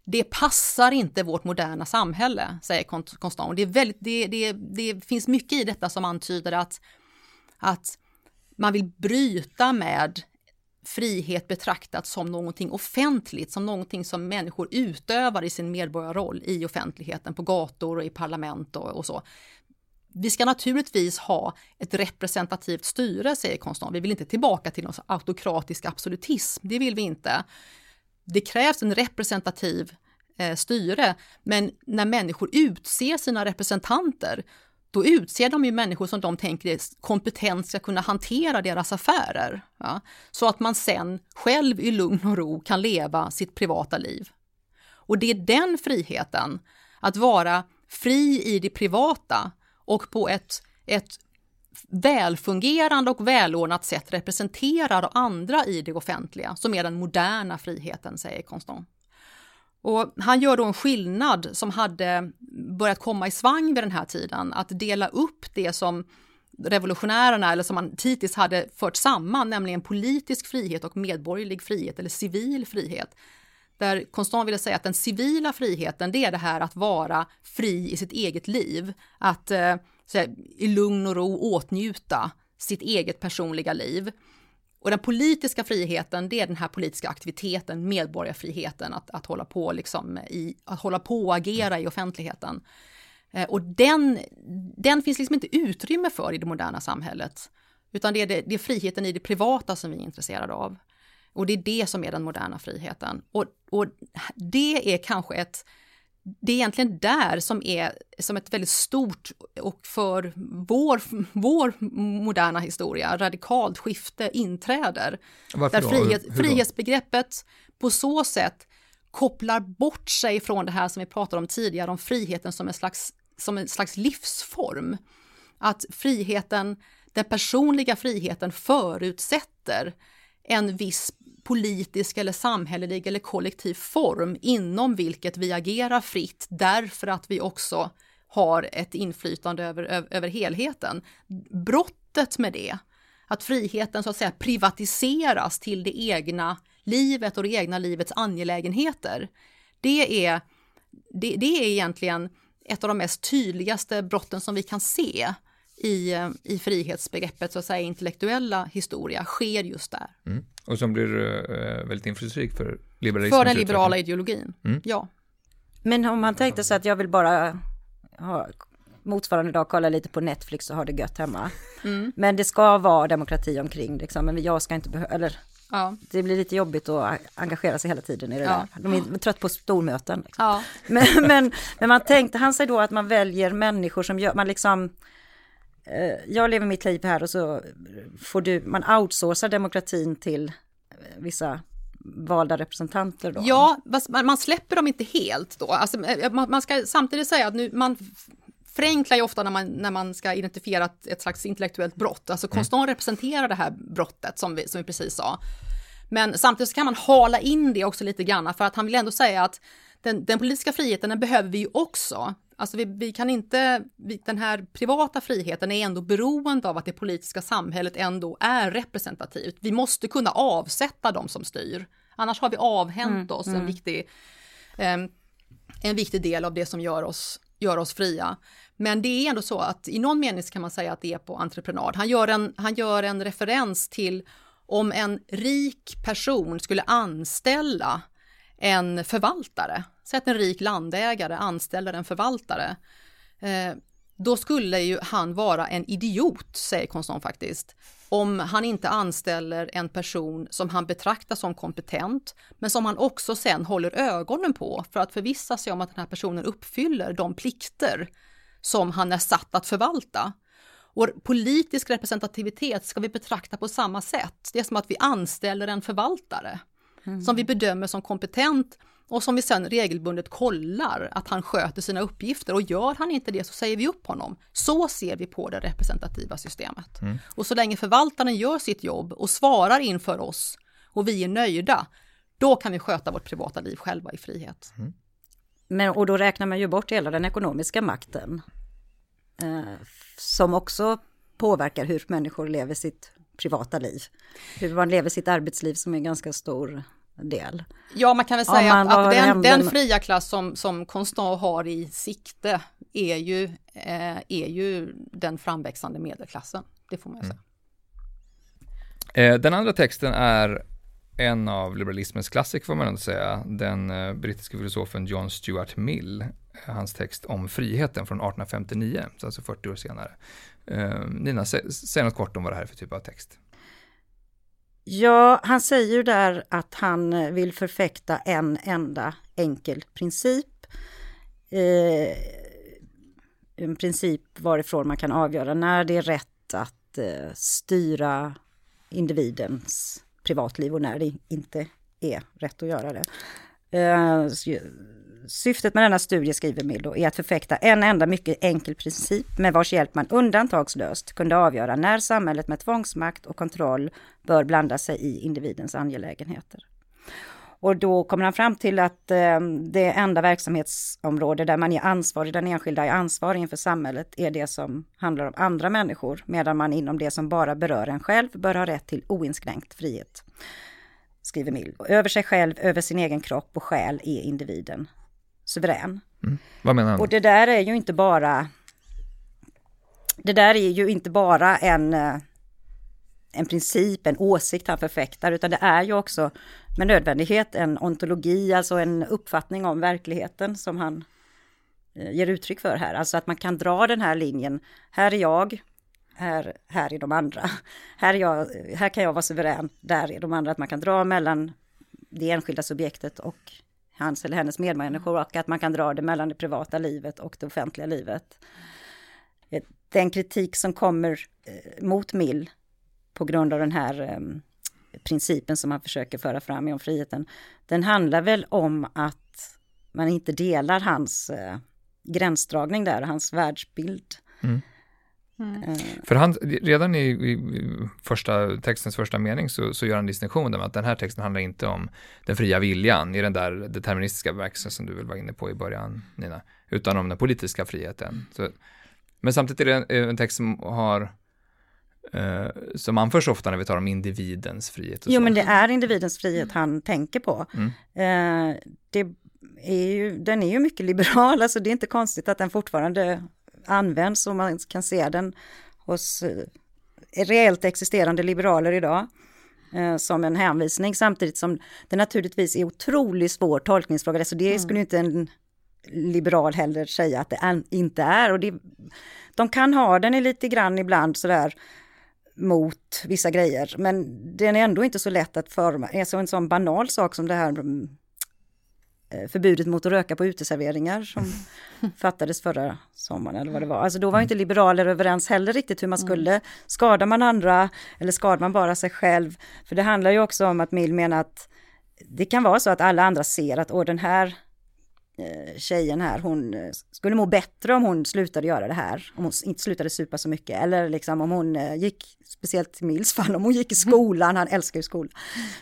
Det passar inte vårt moderna samhälle, säger Constant. Det, är väldigt, det, det, det finns mycket i detta som antyder att, att man vill bryta med frihet betraktat som någonting offentligt, som någonting som människor utövar i sin medborgarroll i offentligheten, på gator och i parlament och, och så. Vi ska naturligtvis ha ett representativt styre, säger Constant. Vi vill inte tillbaka till någon autokratisk absolutism, det vill vi inte. Det krävs en representativ eh, styre, men när människor utser sina representanter, då utser de ju människor som de tänker är kompetent ska kunna hantera deras affärer. Ja? Så att man sen själv i lugn och ro kan leva sitt privata liv. Och det är den friheten, att vara fri i det privata och på ett, ett välfungerande och välordnat sätt representerar andra i det offentliga, som är den moderna friheten, säger Constant. Och han gör då en skillnad som hade börjat komma i svang vid den här tiden, att dela upp det som revolutionärerna, eller som man hittills hade fört samman, nämligen politisk frihet och medborgerlig frihet eller civil frihet. Där Constant ville säga att den civila friheten, det är det här att vara fri i sitt eget liv, att eh, här, i lugn och ro åtnjuta sitt eget personliga liv. Och den politiska friheten, det är den här politiska aktiviteten, medborgarfriheten, att, att, hålla, på liksom i, att hålla på och agera i offentligheten. Eh, och den, den finns liksom inte utrymme för i det moderna samhället, utan det är, det, det är friheten i det privata som vi är intresserade av. Och det är det som är den moderna friheten. Och, och det är kanske ett, det är egentligen där som är som ett väldigt stort och för vår, vår moderna historia radikalt skifte inträder. Varför där frihet, frihetsbegreppet på så sätt kopplar bort sig från det här som vi pratade om tidigare, om friheten som en slags, som en slags livsform. Att friheten, den personliga friheten förutsätter en viss politisk eller samhällelig eller kollektiv form inom vilket vi agerar fritt därför att vi också har ett inflytande över, över, över helheten. Brottet med det, att friheten så att säga privatiseras till det egna livet och det egna livets angelägenheter, det är, det, det är egentligen ett av de mest tydligaste brotten som vi kan se i, i frihetsbegreppet, så att säga intellektuella historia, sker just där. Mm. Och som blir eh, väldigt inflytelserik för liberalismens För den liberala ideologin, Mm. ja. Men om man tänkte sig att jag vill bara ha motsvarande dag kolla lite på Netflix och ha det gött hemma. Mm. Men det ska vara demokrati omkring liksom, men jag ska inte behöva, eller Ja, det blir lite jobbigt att engagera sig hela tiden i det Ja. där. De är trött på stormöten. Liksom. ja. Men, men, men man tänkte han sig då att man väljer människor som gör, man liksom jag lever mitt liv här och så får du, man outsourcar demokratin till eh, vissa valda representanter då. Ja, man släpper dem inte helt då. Alltså, eh, man, ska samtidigt säga att nu, man förenklar ju ofta när man, när man ska identifiera ett, ett slags intellektuellt brott. Alltså Constant representerar det här brottet som vi, som vi precis sa. Men samtidigt kan man hala in det också lite grann för att han vill ändå säga att den, den politiska friheten den behöver vi ju också. Alltså vi, vi kan inte, vi, den här privata friheten är ändå beroende av att det politiska samhället ändå är representativt. Vi måste kunna avsätta de som styr. Annars har vi avhänt oss en viktig em, en viktig del av det som gör oss, gör oss fria. Men det är ändå så att i någon mening kan man säga att det är på entreprenad. Han gör en, han gör en referens till om en rik person skulle anställa en förvaltare, säg att en rik landägare anställer en förvaltare, eh, då skulle ju han vara en idiot, säger Constant faktiskt, om han inte anställer en person som han betraktar som kompetent, men som han också sen håller ögonen på för att förvissa sig om att den här personen uppfyller de plikter som han är satt att förvalta. Och politisk representativitet ska vi betrakta på samma sätt. Det är som att vi anställer en förvaltare som vi bedömer som kompetent och som vi sen regelbundet kollar att han sköter sina uppgifter och gör han inte det så säger vi upp honom. Så ser vi på det representativa systemet. Och så länge förvaltaren gör sitt jobb och svarar inför oss och vi är nöjda, då kan vi sköta vårt privata liv själva i frihet. Men, och då räknar man ju bort hela den ekonomiska makten. Eh, som också påverkar hur människor lever sitt privata liv. Hur man lever sitt arbetsliv som är en ganska stor del. Ja, man kan väl säga man att, att den, den fria klass som, som Constant har i sikte är ju, eh, är ju den framväxande medelklassen. Det får man ju säga. Eh, den andra texten är en av liberalismens klassiker får man ändå säga. Den eh, brittiske filosofen John Stuart Mill. eh, Hans text om friheten från 1859, så alltså 40 år senare. Eh, Nina, säg något kort om vad det här är för typ av text. Ja, han säger ju där att han vill förfäkta en enda enkel princip. Eh, en princip varifrån man kan avgöra när det är rätt att eh, styra individens privatliv och när det inte är rätt att göra det. Eh, Syftet med denna studie, skriver Mildo, är att förfäkta en enda mycket enkel princip med vars hjälp man undantagslöst kunde avgöra när samhället med tvångsmakt och kontroll bör blanda sig i individens angelägenheter. Och då kommer han fram till att eh, det enda verksamhetsområde där man är ansvarig, den enskilda är ansvarig inför samhället, är det som handlar om andra människor, medan man inom det som bara berör en själv bör ha rätt till oinskränkt frihet. Skriver Mill. Över sig själv, över sin egen kropp och själ är individen suverän. Vad menar han? Och det där är ju inte bara det där är ju inte bara en, eh, en princip, en åsikt han förfäktar, utan det är ju också med nödvändighet en ontologi, alltså en uppfattning om verkligheten som han eh, ger uttryck för här. Alltså att man kan dra den här linjen, här är jag, här, här är de andra. Här, är jag, här kan jag vara suverän, där är de andra. Att man kan dra mellan det enskilda subjektet och hans eller hennes medmänniskor och att man kan dra det mellan det privata livet och det offentliga livet. Eh, den kritik som kommer eh, mot Mill på grund av den här ehm, principen som man försöker föra fram om friheten, den handlar väl om att man inte delar hans eh, gränsdragning där, hans världsbild. Mm. Mm. För han, redan i, i, första, textens första mening så, så gör han distinktionen att den här texten handlar inte om den fria viljan i den där deterministiska verksen som du väl var inne på i början Nina, utan om den politiska friheten. Så, men samtidigt är det en, en text som har eh, som anförs ofta när vi talar om individens frihet. jo, men det är individens frihet han tänker på. Mm. Eh, det är ju, den är ju mycket liberal, alltså det är inte konstigt att den fortfarande används och man kan se den hos eh, reellt existerande liberaler idag eh, som en hänvisning samtidigt som det naturligtvis är otroligt svår tolkningsfråga. Så det mm. skulle inte en liberal heller säga att det inte är. Och det, de kan ha den lite grann ibland sådär mot vissa grejer, men den är ändå inte så lätt att forma. Alltså en sån banal sak som det här mm, förbudet mot att röka på uteserveringar som fattades förra sommaren eller vad det var. Alltså då var inte liberaler överens heller riktigt hur man mm. skulle, skadar man andra eller skadar man bara sig själv? För det handlar ju också om att Mill menar att det kan vara så att alla andra ser att Åh, den här Eh, tjejen här, hon eh, skulle må bättre om hon slutade göra det här, om hon inte slutade supa så mycket, eller liksom om hon eh, gick, speciellt i Mils fall, om hon gick i skolan, han älskar ju skolan,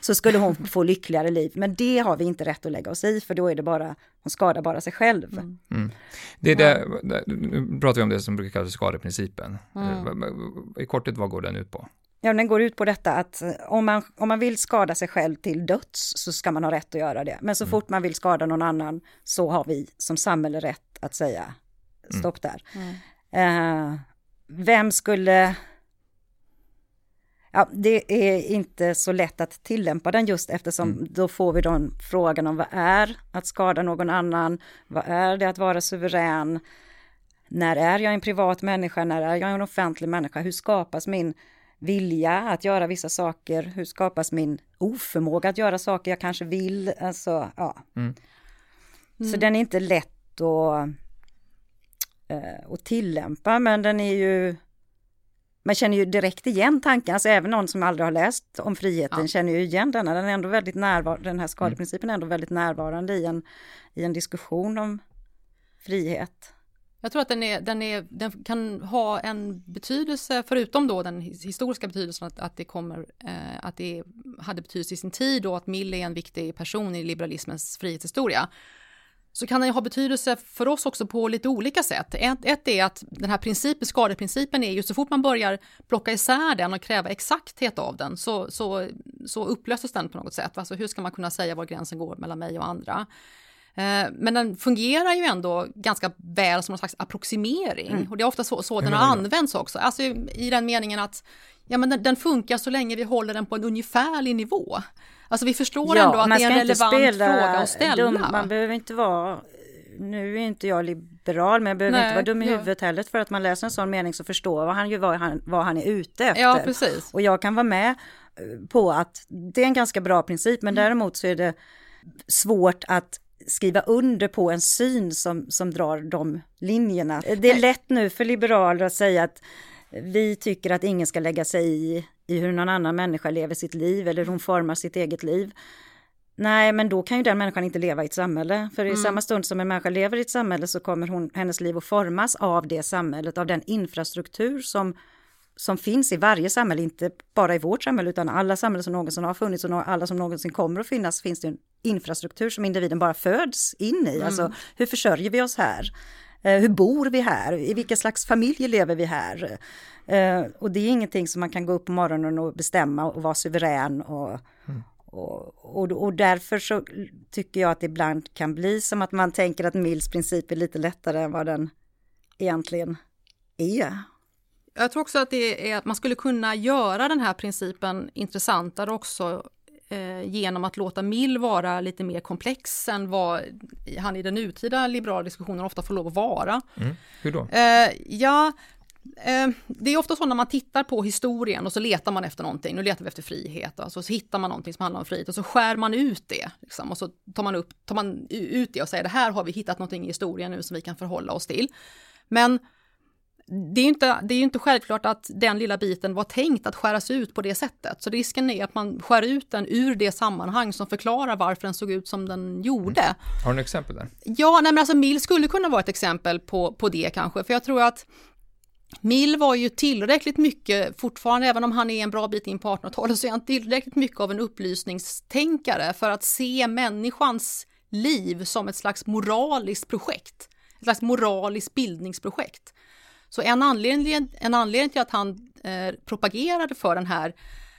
så skulle hon få lyckligare liv. Men det har vi inte rätt att lägga oss i, för då är det bara, hon skadar bara sig själv. Mm. mm. Det är det, nu pratar vi om det som brukar kallas skadeprincipen. Mm. I korthet, vad går den ut på? Ja, den går ut på detta att eh, om man, om man vill skada sig själv till döds så ska man ha rätt att göra det. Men så mm. fort man vill skada någon annan så har vi som samhälle rätt att säga mm. stopp där. Mm. Uh, vem skulle... Ja, det är inte så lätt att tillämpa den just eftersom mm. då får vi då frågan om vad är att skada någon annan? Vad är det att vara suverän? När är jag en privat människa? När är jag en offentlig människa? Hur skapas min vilja att göra vissa saker? Hur skapas min oförmåga att göra saker jag kanske vill? Alltså, ja. Mm. Så den är inte lätt att, äh, att tillämpa, men den är ju man känner ju direkt igen tanken, alltså även någon som aldrig har läst om friheten ja. känner ju igen denna, den är ändå väldigt närvarande, den här skadeprincipen är ändå väldigt närvarande i en, i en diskussion om frihet. Jag tror att den, är, den, är, den kan ha en betydelse, förutom då den historiska betydelsen att, att det kommer, eh, att det hade betydelse i sin tid och att Mill är en viktig person i liberalismens frihetshistoria. Så kan den ha betydelse för oss också på lite olika sätt. Ett, ett är att den här principen, skadeprincipen är ju så fort man börjar plocka isär den och kräva exakthet av den så, så, så upplöses den på något sätt. Alltså hur ska man kunna säga var gränsen går mellan mig och andra? Eh, men den fungerar ju ändå ganska väl som någon slags approximering. Mm. Och det är ofta så, så den har använts också. Alltså i den meningen att ja, men den, den, funkar så länge vi håller den på en ungefärlig nivå. Alltså vi förstår ja, ändå att det är en relevant fråga att ställa. Dum, man behöver inte vara, nu är inte jag liberal, men jag behöver Nej, inte vara dum i ja. huvudet heller för att man läser en sån mening så förstår han ju vad han, vad han är ute efter. Ja, precis. Och jag kan vara med eh, på att det är en ganska bra princip, men mm. däremot så är det svårt att skriva under på en syn som, som drar de linjerna. Det är lätt nu för liberaler att säga att vi tycker att ingen ska lägga sig i, i hur någon annan människa lever sitt liv eller hon formar sitt eget liv. Nej, men då kan ju den människan inte leva i ett samhälle. För mm. i samma stund som en människa lever i ett samhälle så kommer hon, hennes liv att formas av det samhället, av den infrastruktur som som finns i varje samhälle, inte bara i vårt samhälle utan alla samhällen som någonsin har funnits och alla som någonsin kommer att finnas, finns det en infrastruktur som individen bara föds in i. Mm. Alltså hur försörjer vi oss här? Eh, hur bor vi här? I vilka slags familjer lever vi här? Eh, och det är ingenting som man kan gå upp på morgonen och bestämma och vara suverän och, mm. och, och, och, därför så tycker jag att det ibland kan bli som att man tänker att Mills princip är lite lättare än vad den egentligen är. Jag tror också att, det är, att man skulle kunna göra den här principen intressantare också eh, genom att låta Mill vara lite mer komplex än vad han i den nutida liberala diskussionen ofta får lov att vara. Mm. Hur då? Eh, ja, Eh, det är ofta så när man tittar på historien och så letar man efter någonting, nu letar vi efter frihet, alltså, så hittar man någonting som handlar om frihet och så skär man ut det. Liksom, och så tar man, upp, tar man ut det och säger det här har vi hittat någonting i historien nu som vi kan förhålla oss till. Men det är inte, det är inte självklart att den lilla biten var tänkt att skäras ut på det sättet. Så risken är att man skär ut den ur det sammanhang som förklarar varför den såg ut som den gjorde. Mm. Har du något exempel där? Ja, nej men alltså Mill skulle kunna vara ett exempel på, på det kanske, för jag tror att Mill var ju tillräckligt mycket, fortfarande även om han är en bra bit in på 1800-talet, så är han tillräckligt mycket av en upplysningstänkare för att se människans liv som ett slags moraliskt projekt. Ett slags moraliskt bildningsprojekt. Så en anledning, en anledning till att han eh, propagerade för den här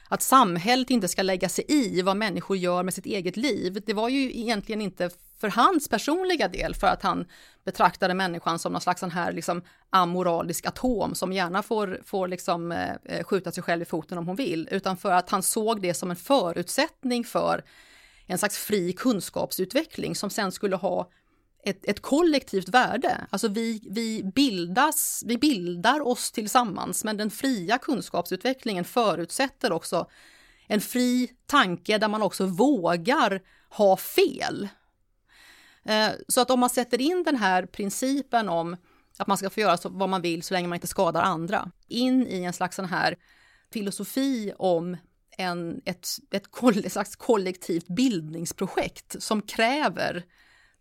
att samhället inte ska lägga sig i vad människor gör med sitt eget liv. Det var ju egentligen inte för hans personliga del, för att han betraktade människan som någon slags sån här liksom amoralisk atom som gärna får, får liksom, eh, eh skjuta sig själv i foten om hon vill, utan för att han såg det som en förutsättning för en slags fri kunskapsutveckling som sen skulle ha ett, ett kollektivt värde. Alltså vi, vi, bildas, vi bildar oss tillsammans, men den fria kunskapsutvecklingen förutsätter också en fri tanke där man också vågar ha fel. Eh, så att om man sätter in den här principen om att man ska få göra vad man vill så länge man inte skadar andra, in i en slags sån här filosofi om en, ett, ett, ett slags kollektivt bildningsprojekt som kräver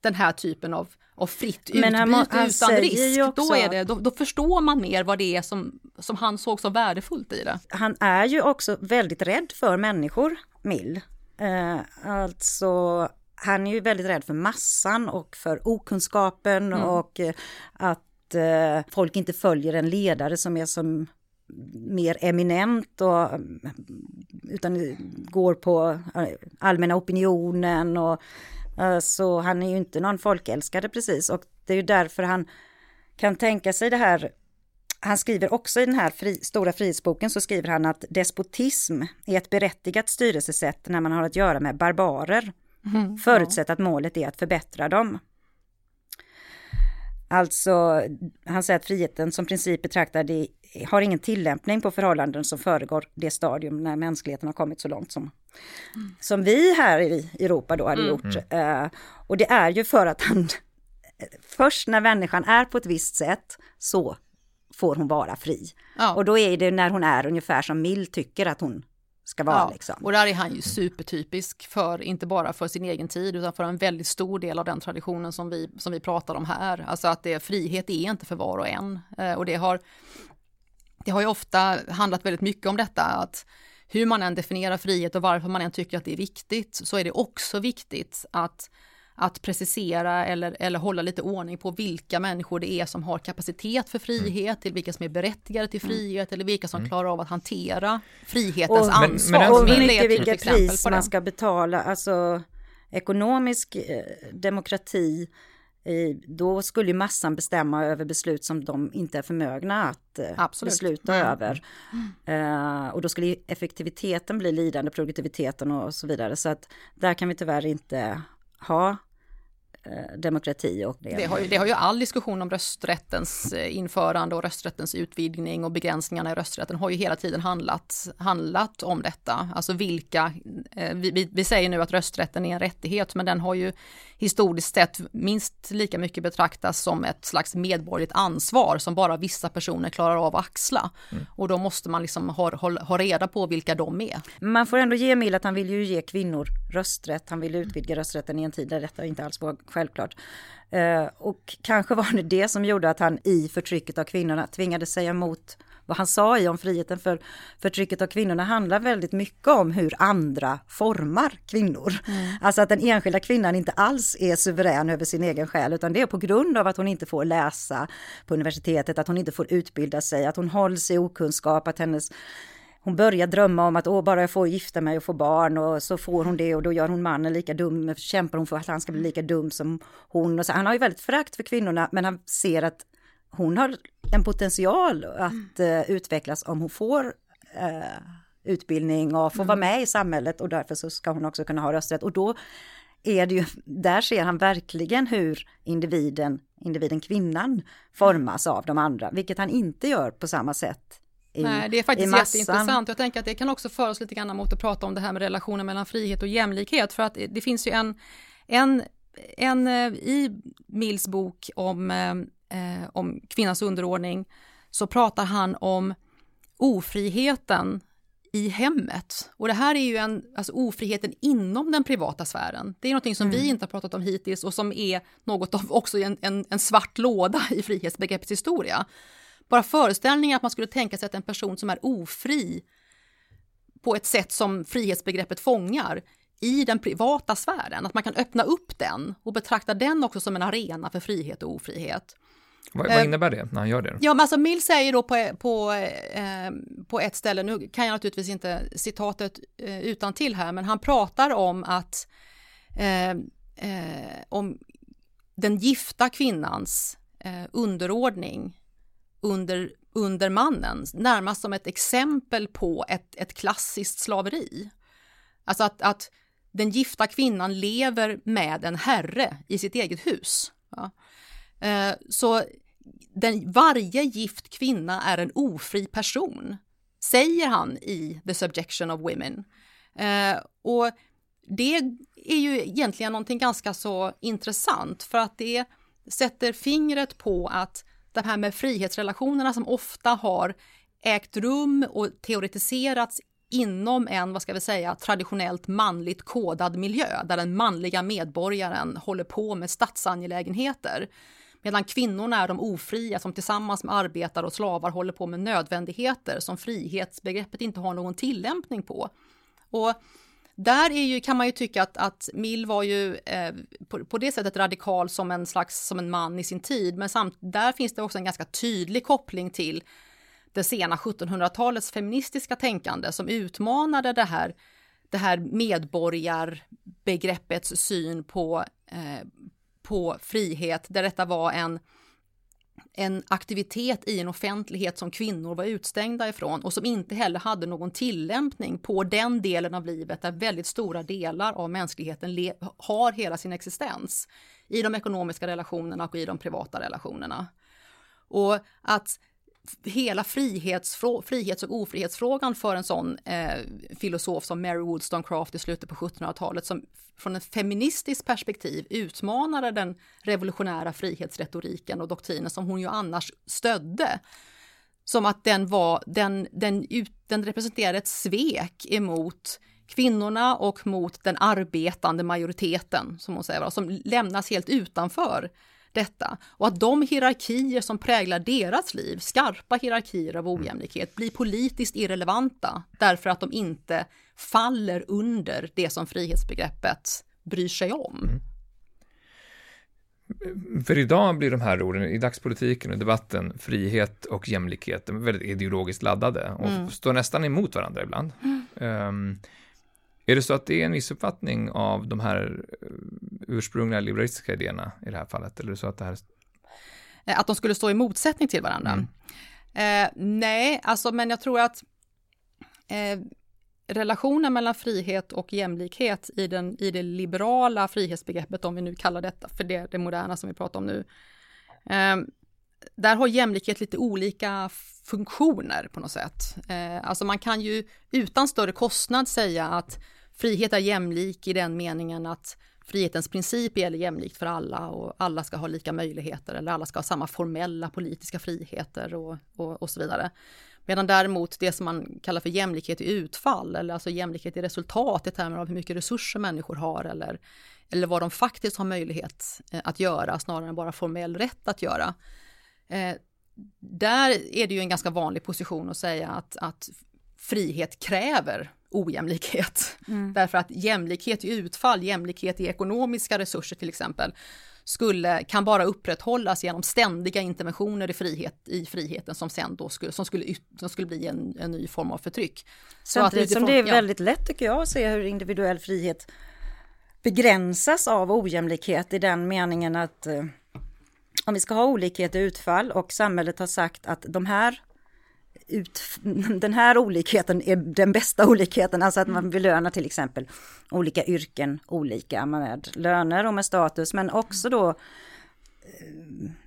den här typen av, av fritt utbyte han, utan risk, också, då, är det, då, då, förstår man mer vad det är som, som han såg så värdefullt i det. Han är ju också väldigt rädd för människor, Mill. Eh, alltså, han är ju väldigt rädd för massan och för okunskapen mm. och eh, att eh, folk inte följer en ledare som är som mer eminent och utan går på eh, allmänna opinionen och så han är ju inte någon folkälskare precis och det är ju därför han kan tänka sig det här. Han skriver också i den här fri, stora frihetsboken så skriver han att despotism är ett berättigat styrelsesätt när man har att göra med barbarer. Mm, förutsatt ja. att målet är att förbättra dem. Alltså, han säger att friheten som princip betraktad har ingen tillämpning på förhållanden som föregår det stadium när mänskligheten har kommit så långt som, mm. som vi här i Europa då hade mm. gjort. Uh, och det är ju för att han, först när människan är på ett visst sätt så får hon vara fri. Ja. Och då är det när hon är ungefär som Mill tycker att hon ska vara. Ja, liksom. Och där är han ju supertypisk för, inte bara för sin egen tid, utan för en väldigt stor del av den traditionen som vi, som vi pratar om här. Alltså att det, frihet är inte för var och en. Eh, och det har, det har ju ofta handlat väldigt mycket om detta, att hur man än definierar frihet och varför man än tycker att det är viktigt, så är det också viktigt att att precisera eller, eller hålla lite ordning på vilka människor det är som har kapacitet för frihet, mm. till vilka som är berättigade till mm. frihet eller vilka som mm. klarar av att hantera frihetens och, ansvar. Men, men, och mycket vilket pris man ska betala, alltså ekonomisk eh, demokrati då skulle massan bestämma över beslut som de inte är förmögna att eh, Absolut. besluta mm. över. Mm. Uh, och då skulle effektiviteten bli lidande, produktiviteten och så vidare. Så att där kan vi tyvärr inte ha demokrati. Och det. Det, har ju, det har ju all diskussion om rösträttens eh, införande och rösträttens utvidgning och begränsningarna i rösträtten har ju hela tiden handlat, handlat om detta. Alltså vilka, eh, vi, vi säger nu att rösträtten är en rättighet, men den har ju historiskt sett minst lika mycket betraktas som ett slags medborgerligt ansvar som bara vissa personer klarar av att axla. Mm. Och då måste man liksom ha, ha, ha reda på vilka de är. Man får ändå ge Emil att han vill ju ge kvinnor rösträtt. Han vill utvidga rösträtten i en tid där detta inte alls var självklart. Eh, och kanske var det det som gjorde att han i förtrycket av kvinnorna tvingades säga emot vad han sa i om friheten. För förtrycket av kvinnorna handlar väldigt mycket om hur andra formar kvinnor. Mm. Alltså att den enskilda kvinnan inte alls är suverän över sin egen själ, utan det är på grund av att hon inte får läsa på universitetet, att hon inte får utbilda sig, att hon hålls i okunskap, att hennes hon börjar drömma om att Åh, bara jag får gifta mig och få barn och så får hon det och då gör hon mannen lika dum, kämpar hon för att han ska bli lika dum som hon. Och så, han har ju väldigt förakt för kvinnorna men han ser att hon har en potential att mm. uh, utvecklas om hon får uh, utbildning och får mm. vara med i samhället och därför så ska hon också kunna ha rösträtt. Och då är det ju, där ser han verkligen hur individen individen kvinnan formas av de andra, vilket han inte gör på samma sätt i, Nej, det är faktiskt jätteintressant. Jag tänker att det kan också föra oss lite grann mot att prata om det här med relationen mellan frihet och jämlikhet, för att det finns ju en, en, en eh, i Mills bok om, eh, eh, om kvinnans underordning, så pratar han om ofriheten i hemmet. Och det här är ju en, alltså ofriheten inom den privata sfären. Det är någonting som mm. vi inte har pratat om hittills och som är något av också en, en, en svart låda i frihetsbegreppets historia. Bara föreställningen att man skulle tänka sig att en person som är ofri på ett sätt som frihetsbegreppet fångar i den privata sfären, att man kan öppna upp den och betrakta den också som en arena för frihet och ofrihet. Vad, vad, eh, innebär det när han gör det? Ja, men alltså Mill säger då på, på, eh, på ett ställe, nu kan jag naturligtvis inte citatet eh, utan till här, men han pratar om att eh, eh om den gifta kvinnans eh, underordning under, under mannen, närmast som ett exempel på ett, ett klassiskt slaveri. Alltså att, att den gifta kvinnan lever med en herre i sitt eget hus. Ja. Eh, så den, varje gift kvinna är en ofri person, säger han i The Subjection of Women. Eh, och det är ju egentligen någonting ganska så intressant för att det sätter fingret på att det här med frihetsrelationerna som ofta har ägt rum och teoretiserats inom en, vad ska vi säga, traditionellt manligt kodad miljö där den manliga medborgaren håller på med statsangelägenheter. Medan kvinnorna är de ofria som tillsammans med arbetare och slavar håller på med nödvändigheter som frihetsbegreppet inte har någon tillämpning på. Och där är ju, kan man ju tycka att, att Mill var ju eh, på, på, det sättet radikal som en slags som en man i sin tid, men samt, där finns det också en ganska tydlig koppling till det sena 1700-talets feministiska tänkande som utmanade det här, det här medborgarbegreppets syn på, eh, på frihet, där detta var en en aktivitet i en offentlighet som kvinnor var utstängda ifrån och som inte heller hade någon tillämpning på den delen av livet där väldigt stora delar av mänskligheten har hela sin existens i de ekonomiska relationerna och i de privata relationerna. Och att hela frihetsfrå frihets och ofrihetsfrågan för en sån eh, filosof som Mary Wollstonecraft i slutet på 1700-talet som från ett feministiskt perspektiv utmanade den revolutionära frihetsretoriken och doktrinen som hon ju annars stödde. Som att den var, den, den, den representerade ett svek emot kvinnorna och mot den arbetande majoriteten, som hon säger, som lämnas helt utanför detta. Och att de hierarkier som präglar deras liv, skarpa hierarkier av ojämlikhet, blir politiskt irrelevanta därför att de inte faller under det som frihetsbegreppet bryr sig om. Mm. För idag blir de här orden, i dagspolitiken och debatten, frihet och jämlikhet, väldigt ideologiskt laddade och mm. står nästan emot varandra ibland. Mm. Um, är det så att det är en missuppfattning av de här eh, ursprungliga liberalistiska idéerna i det här fallet? Eller så att det här... Eh, att de skulle stå i motsättning till varandra? Mm. Eh, nej, alltså men jag tror att eh, relationen mellan frihet och jämlikhet i, den, i det liberala frihetsbegreppet, om vi nu kallar detta för det, det moderna som vi pratar om nu, eh, där har jämlikhet lite olika funktioner på något sätt. Eh, alltså man kan ju utan större kostnad säga att frihet är jämlik i den meningen att frihetens princip gäller jämlikt för alla och alla ska ha lika möjligheter eller alla ska ha samma formella politiska friheter och, och, och så vidare. Medan däremot det som man kallar för jämlikhet i utfall eller alltså jämlikhet i resultat i termer av hur mycket resurser människor har eller, eller vad de faktiskt har möjlighet eh, att göra snarare än bara formell rätt att göra. Eh, där är det ju en ganska vanlig position att säga att, att frihet kräver ojämlikhet. Mm. Därför att jämlikhet i utfall, jämlikhet i ekonomiska resurser till exempel, skulle, kan bara upprätthållas genom ständiga interventioner i, frihet, i friheten som sen då skulle, som skulle, som skulle bli en, en ny form av förtryck. Samtidigt utifrån, som det är väldigt lätt tycker jag att se hur individuell frihet begränsas av ojämlikhet i den meningen att eh, om vi ska ha olikhet i utfall och samhället har sagt att de här ut, den här olikheten är den bästa olikheten, alltså att man belönar till exempel olika yrken olika med löner och med status, men också då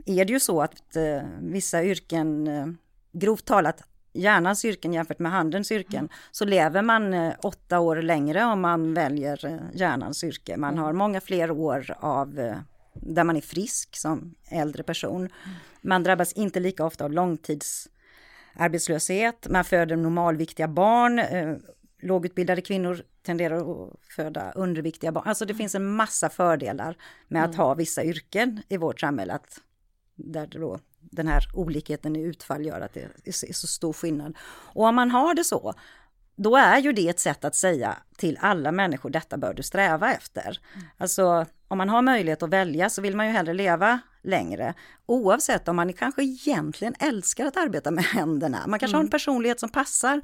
är det ju så att eh, vissa yrken, eh, grovt talat, hjärnans yrken jämfört med handens yrken, mm. så lever man eh, åtta år längre om man väljer eh, hjärnans yrke. Man har många fler år av eh, där man är frisk som äldre person. Mm. Man drabbas inte lika ofta av långtidsarbetslöshet, man föder normalviktiga barn, eh, lågutbildade kvinnor tenderar att föda underviktiga barn. Alltså det mm. finns en massa fördelar med att ha vissa yrken i vårt samhälle. Att där då den här olikheten i utfall gör att det är så stor skillnad. Och om man har det så, då är ju det ett sätt att säga till alla människor, detta bör du sträva efter. Mm. Alltså om man har möjlighet att välja så vill man ju hellre leva längre. Oavsett om man kanske egentligen älskar att arbeta med händerna. Man kanske mm. har en mm. personlighet som passar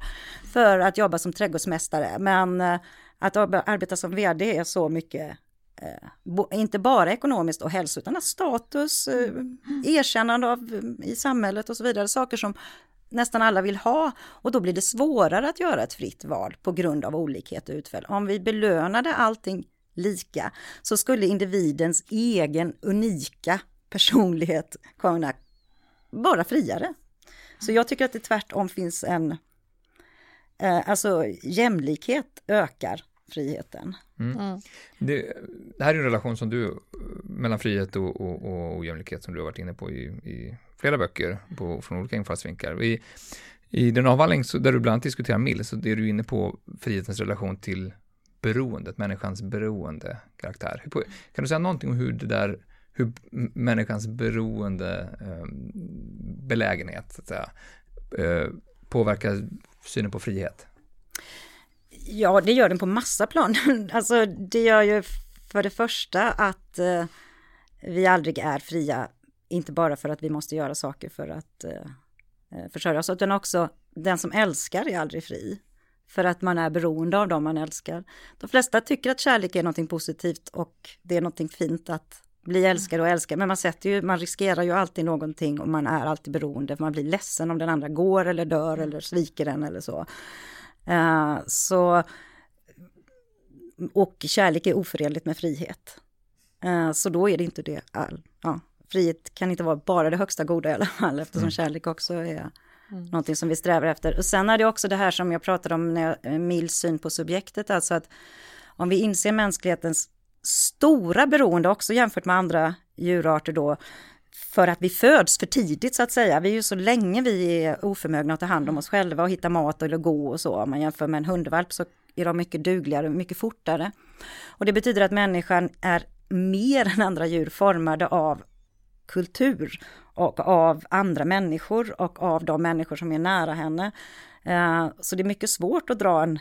för att jobba som trädgårdsmästare. Men eh, att arbeta som vd är så mycket Eh, inte bara ekonomiskt och hälsa utan status, eh, erkännande av, i samhället och så vidare. Saker som nästan alla vill ha och då blir det svårare att göra ett fritt val på grund av olikhet och utfall. Om vi belönade allting lika så skulle individens egen unika personlighet kunna vara friare. Så jag tycker att det tvärtom finns en, eh, alltså jämlikhet ökar friheten. Mm. Mm. Det, det, här är en relation som du, mellan frihet och, och, och ojämlikhet som du har varit inne på i, i flera böcker på, från olika infallsvinklar. I, i din avhandling så, där du bland annat diskuterar Mill, så är du inne på frihetens relation till beroendet, människans beroende karaktär. Kan du säga någonting om hur det där, hur människans beroende eh, belägenhet, så att säga, eh, påverkar synen på frihet? Ja, det gör den på massa plan. alltså det gör ju för det första att eh, vi aldrig är fria, inte bara för att vi måste göra saker för att eh, eh försörja oss, utan också den som älskar är aldrig fri. För att man är beroende av dem man älskar. De flesta tycker att kärlek är någonting positivt och det är någonting fint att bli älskad och älskad, men man sätter ju, man riskerar ju alltid någonting och man är alltid beroende, man blir ledsen om den andra går eller dör eller sviker en eller så. Uh, så, och kärlek är oförenligt med frihet. Uh, så då är det inte det all, ja, frihet kan inte vara bara det högsta goda i alla fall, eftersom mm. kärlek också är mm. någonting som vi strävar efter. Och sen är det också det här som jag pratade om, när jag, eh, Mills syn på subjektet, alltså att om vi inser mänsklighetens stora beroende också jämfört med andra djurarter då, för att vi föds för tidigt så att säga. Vi är ju så länge vi är oförmögna att ta hand om oss själva och hitta mat eller gå och så. Om man jämför med en hundvalp så är de mycket dugligare mycket fortare. Och det betyder att människan är mer än andra djur formade av kultur och av andra människor och av de människor som är nära henne. Eh, så det är mycket svårt att dra en,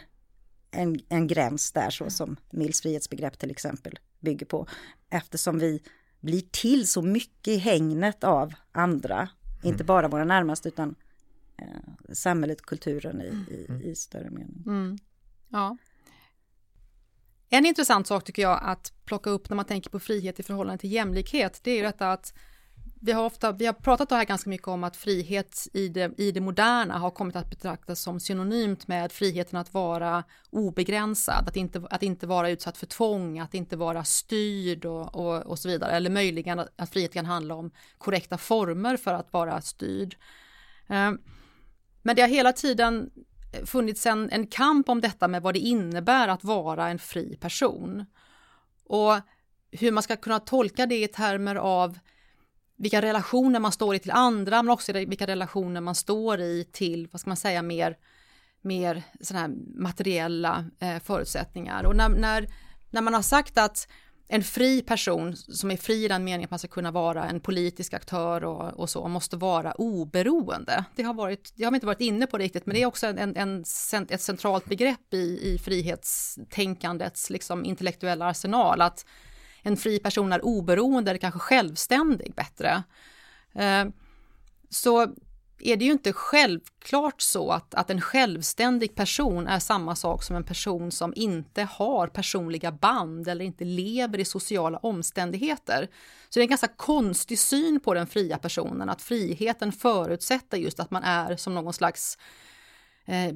en, en gräns där så som Mills frihetsbegrepp till exempel bygger på. Eftersom vi blir till så mycket i hängnet av andra, mm. inte bara våra närmaste utan eh, samhället, kulturen i, i, mm. i större mening. Mm. Ja. En intressant sak tycker jag att plocka upp när man tänker på frihet i förhållande till jämlikhet, det är ju detta att vi har, ofta, vi har pratat här ganska mycket om att frihet i det, i det moderna har kommit att betraktas som synonymt med friheten att vara obegränsad, att inte, att inte vara utsatt för tvång, att inte vara styrd och, och, och så vidare. Eller möjligen att, att frihet kan handla om korrekta former för att vara styrd. Ehm, men det har hela tiden funnits en, en kamp om detta med vad det innebär att vara en fri person. Och hur man ska kunna tolka det i termer av vilka relationer man står i till andra, men också vilka relationer man står i till, vad ska man säga, mer, mer sådana här materiella eh, förutsättningar. Och när, när, när man har sagt att en fri person som är fri i den meningen att man ska kunna vara en politisk aktör och, och, så, måste vara oberoende. Det har, varit, det har vi inte varit inne på riktigt, men det är också en, en, ett centralt begrepp i, i frihetstänkandets liksom, intellektuella arsenal, att en fri person är oberoende eller kanske självständig bättre. Eh, så är det ju inte självklart så att, att en självständig person är samma sak som en person som inte har personliga band eller inte lever i sociala omständigheter. Så det är en ganska konstig syn på den fria personen, att friheten förutsätter just att man är som någon slags eh,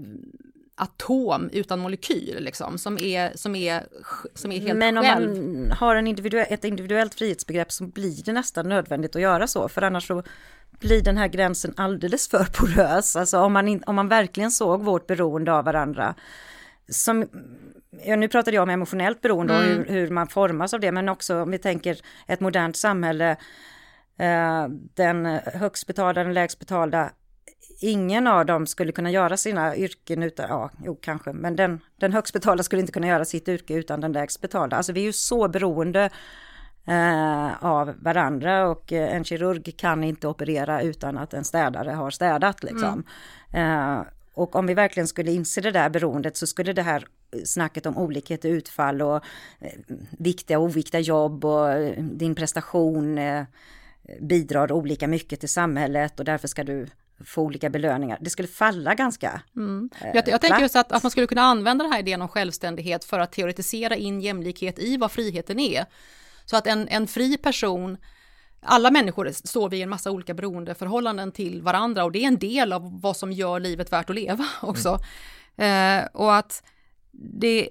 atom utan molekyl, liksom, som är, som är, som är helt Men om själv. man har en individuell, ett individuellt frihetsbegrepp så blir det nästan nödvändigt att göra så, för annars så blir den här gränsen alldeles för porös. Alltså om man, in, om man verkligen såg vårt beroende av varandra, som, ja, nu pratade jag om emotionellt beroende och hur, hur man formas av det, men också om vi tänker ett modernt samhälle, eh, den högst betalda, den lägst betalda, ingen av dem skulle kunna göra sina yrken utan, ja, jo kanske, men den, den högst betalda skulle inte kunna göra sitt yrke utan den lägst betalda. Alltså vi är ju så beroende eh, av varandra och eh, en kirurg kan inte operera utan att en städare har städat liksom. Eh, och om vi verkligen skulle inse det där beroendet så skulle det här snacket om olikhet i utfall och eh, viktiga och oviktiga jobb och eh, din prestation eh, bidrar olika mycket till samhället och därför ska du få olika belöningar. Det skulle falla ganska Mm. eh, Jag, jag tänker just att, att man skulle kunna använda den här idén om självständighet för att teoretisera in jämlikhet i vad friheten är. Så att en, en fri person, alla människor står vi i en massa olika beroendeförhållanden till varandra och det är en del av vad som gör livet värt att leva också. Eh, och att det,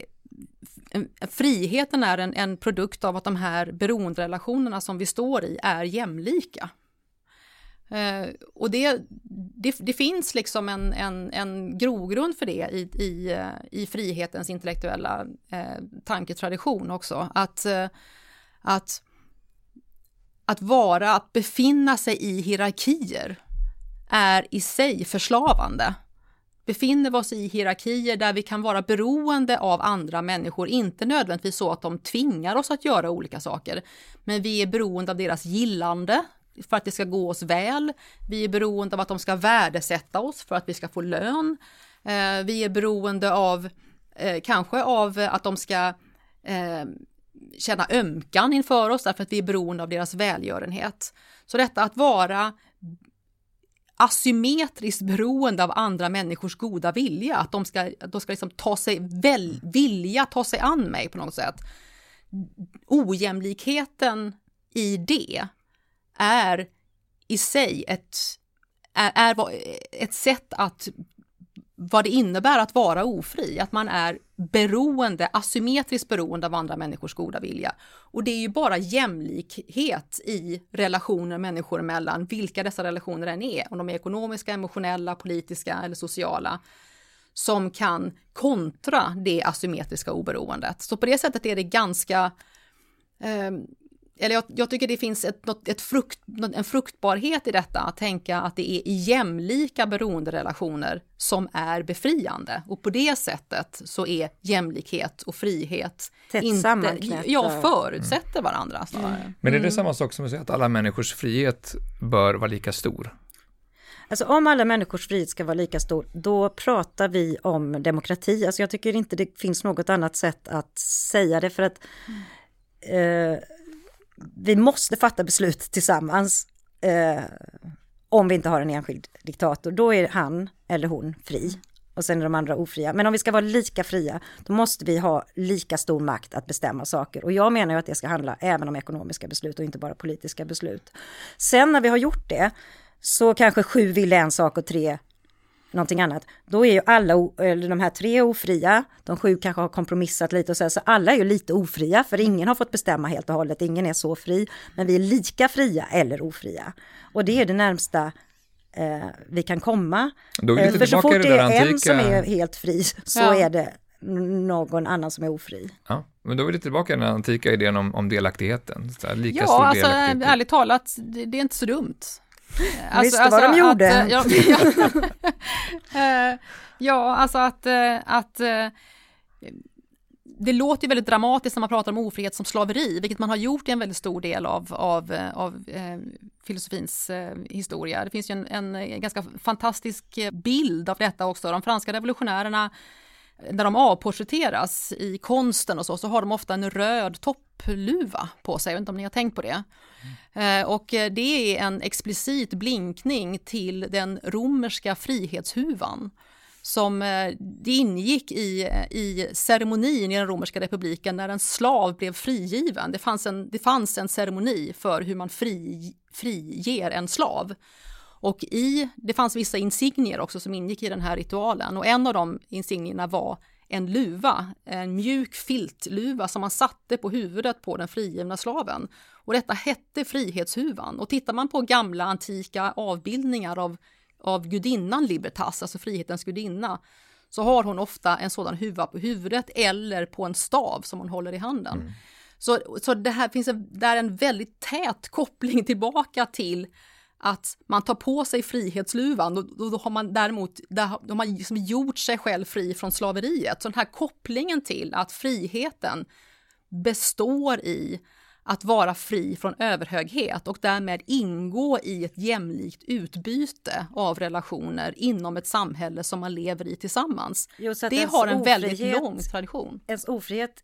en- friheten är en, en produkt av att de här beroenderelationerna som vi står i är jämlika. Eh, och det, det, det finns liksom en, en, en grogrund för det i, i, eh, i frihetens intellektuella eh, tanketradition också. Att, eh, att, att vara, att befinna sig i hierarkier är i sig förslavande. Befinner vi oss i hierarkier där vi kan vara beroende av andra människor, inte nödvändigtvis så att de tvingar oss att göra olika saker, men vi är beroende av deras gillande för att det ska gå oss väl. Vi är beroende av att de ska värdesätta oss för att vi ska få lön. Eh, vi är beroende av, eh, kanske av att de ska eh, känna ömkan inför oss därför att vi är beroende av deras välgörenhet. Så detta att vara asymmetriskt beroende av andra människors goda vilja, att de ska, att de ska liksom ta sig, väl, vilja ta sig an mig på något sätt. Ojämlikheten i det är i sig ett, är, är ett sätt att vad det innebär att vara ofri, att man är beroende, asymmetriskt beroende av andra människors goda vilja. Och det är ju bara jämlikhet i relationer människor emellan, vilka dessa relationer än är, om de är ekonomiska, emotionella, politiska eller sociala, som kan kontra det asymmetriska oberoendet. Så på det sättet är det ganska ehm, eller jag, jag tycker det finns ett, något, ett frukt, en fruktbarhet i detta, att tänka att det är i jämlika beroenderelationer som är befriande. Och på det sättet så är jämlikhet och frihet Tätt inte, ja, förutsätter varandra snarare. Men är det samma sak som att säga att alla människors frihet bör vara lika stor? Alltså om alla människors frihet ska vara lika stor, då pratar vi om demokrati. Alltså jag tycker inte det finns något annat sätt att säga det för att eh, vi måste fatta beslut tillsammans eh, om vi inte har en enskild diktator. Då är han eller hon fri och sen är de andra ofria. Men om vi ska vara lika fria, då måste vi ha lika stor makt att bestämma saker. Och jag menar ju att det ska handla även om ekonomiska beslut och inte bara politiska beslut. Sen när vi har gjort det, så kanske sju vill en sak och tre någonting annat. Då är ju alla, eller de här tre ofria, de sju kanske har kompromissat lite och så, här, så alla är ju lite ofria, för ingen har fått bestämma helt och hållet, ingen är så fri, men vi är lika fria eller ofria. Och det är det närmsta eh, vi kan komma. Då är vi Eh, för så fort det är en antika... som är helt fri så Ja. är det någon annan som är ofri. Ja, men då är vi lite tillbaka i den antika idén om, om delaktigheten. Så här, lika Ja, stor alltså delaktighet. ärligt talat, det, det är inte så dumt. Visste vad de gjorde. Att, eh, ja, Eh, ja, alltså att, eh, att det låter ju väldigt dramatiskt när man pratar om ofrihet som slaveri, vilket man har gjort i en väldigt stor del av, av, av eh, filosofins eh, historia. Det finns ju en, en ganska fantastisk bild av detta också. De franska revolutionärerna, när de avporträtteras i konsten och så, så har de ofta en röd toppluva på sig. Jag vet inte om ni har tänkt på det. Eh, och eh, det är en explicit blinkning till den romerska frihetshuvan som eh, det ingick i, i ceremonin i den romerska republiken när en slav blev frigiven. Det fanns en, det fanns en ceremoni för hur man fri, friger en slav. Och i, det fanns vissa insignier också som ingick i den här ritualen och en av de insignierna var en luva, en mjuk filtluva som man satte på huvudet på den frigivna slaven. Och detta hette frihetshuvan. Och tittar man på gamla antika avbildningar av, av gudinnan Libertas, alltså frihetens gudinna, så har hon ofta en sådan huva på huvudet eller på en stav som hon håller i handen. Mm. Så, så det här finns en, där en väldigt tät koppling tillbaka till att man tar på sig frihetsluvan, då, då har man däremot där har man liksom gjort sig själv fri från slaveriet. Så den här kopplingen till att friheten består i att vara fri från överhöghet och därmed ingå i ett jämlikt utbyte av relationer inom ett samhälle som man lever i tillsammans. Jo, det har en väldigt lång tradition. Ens ofrihet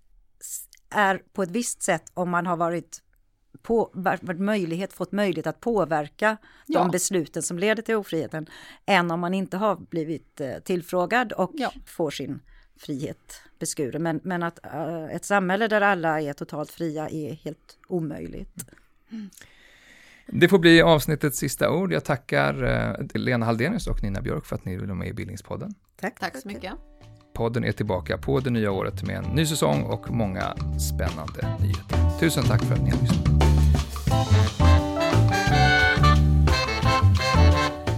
är på ett visst sätt om man har varit på, varit möjlighet, fått möjlighet att påverka ja. de besluten som leder till ofriheten, än om man inte har blivit eh, tillfrågad och ja. får sin frihet beskuren. Men, men att uh, ett samhälle där alla är totalt fria är helt omöjligt. Mm. Det får bli avsnittets sista ord. Jag tackar uh, Lena Haldenius och Nina Björk för att ni vill vara med i Bildningspodden. Tack, tack så mycket. Podden är tillbaka på det nya året med en ny säsong och många spännande nyheter. Tusen tack för att ni har lyssnat.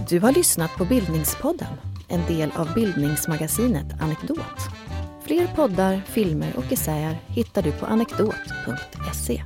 Du har lyssnat på Bildningspodden, en del av bildningsmagasinet Anekdot. Fler poddar, filmer och essäer hittar du på anekdot.se.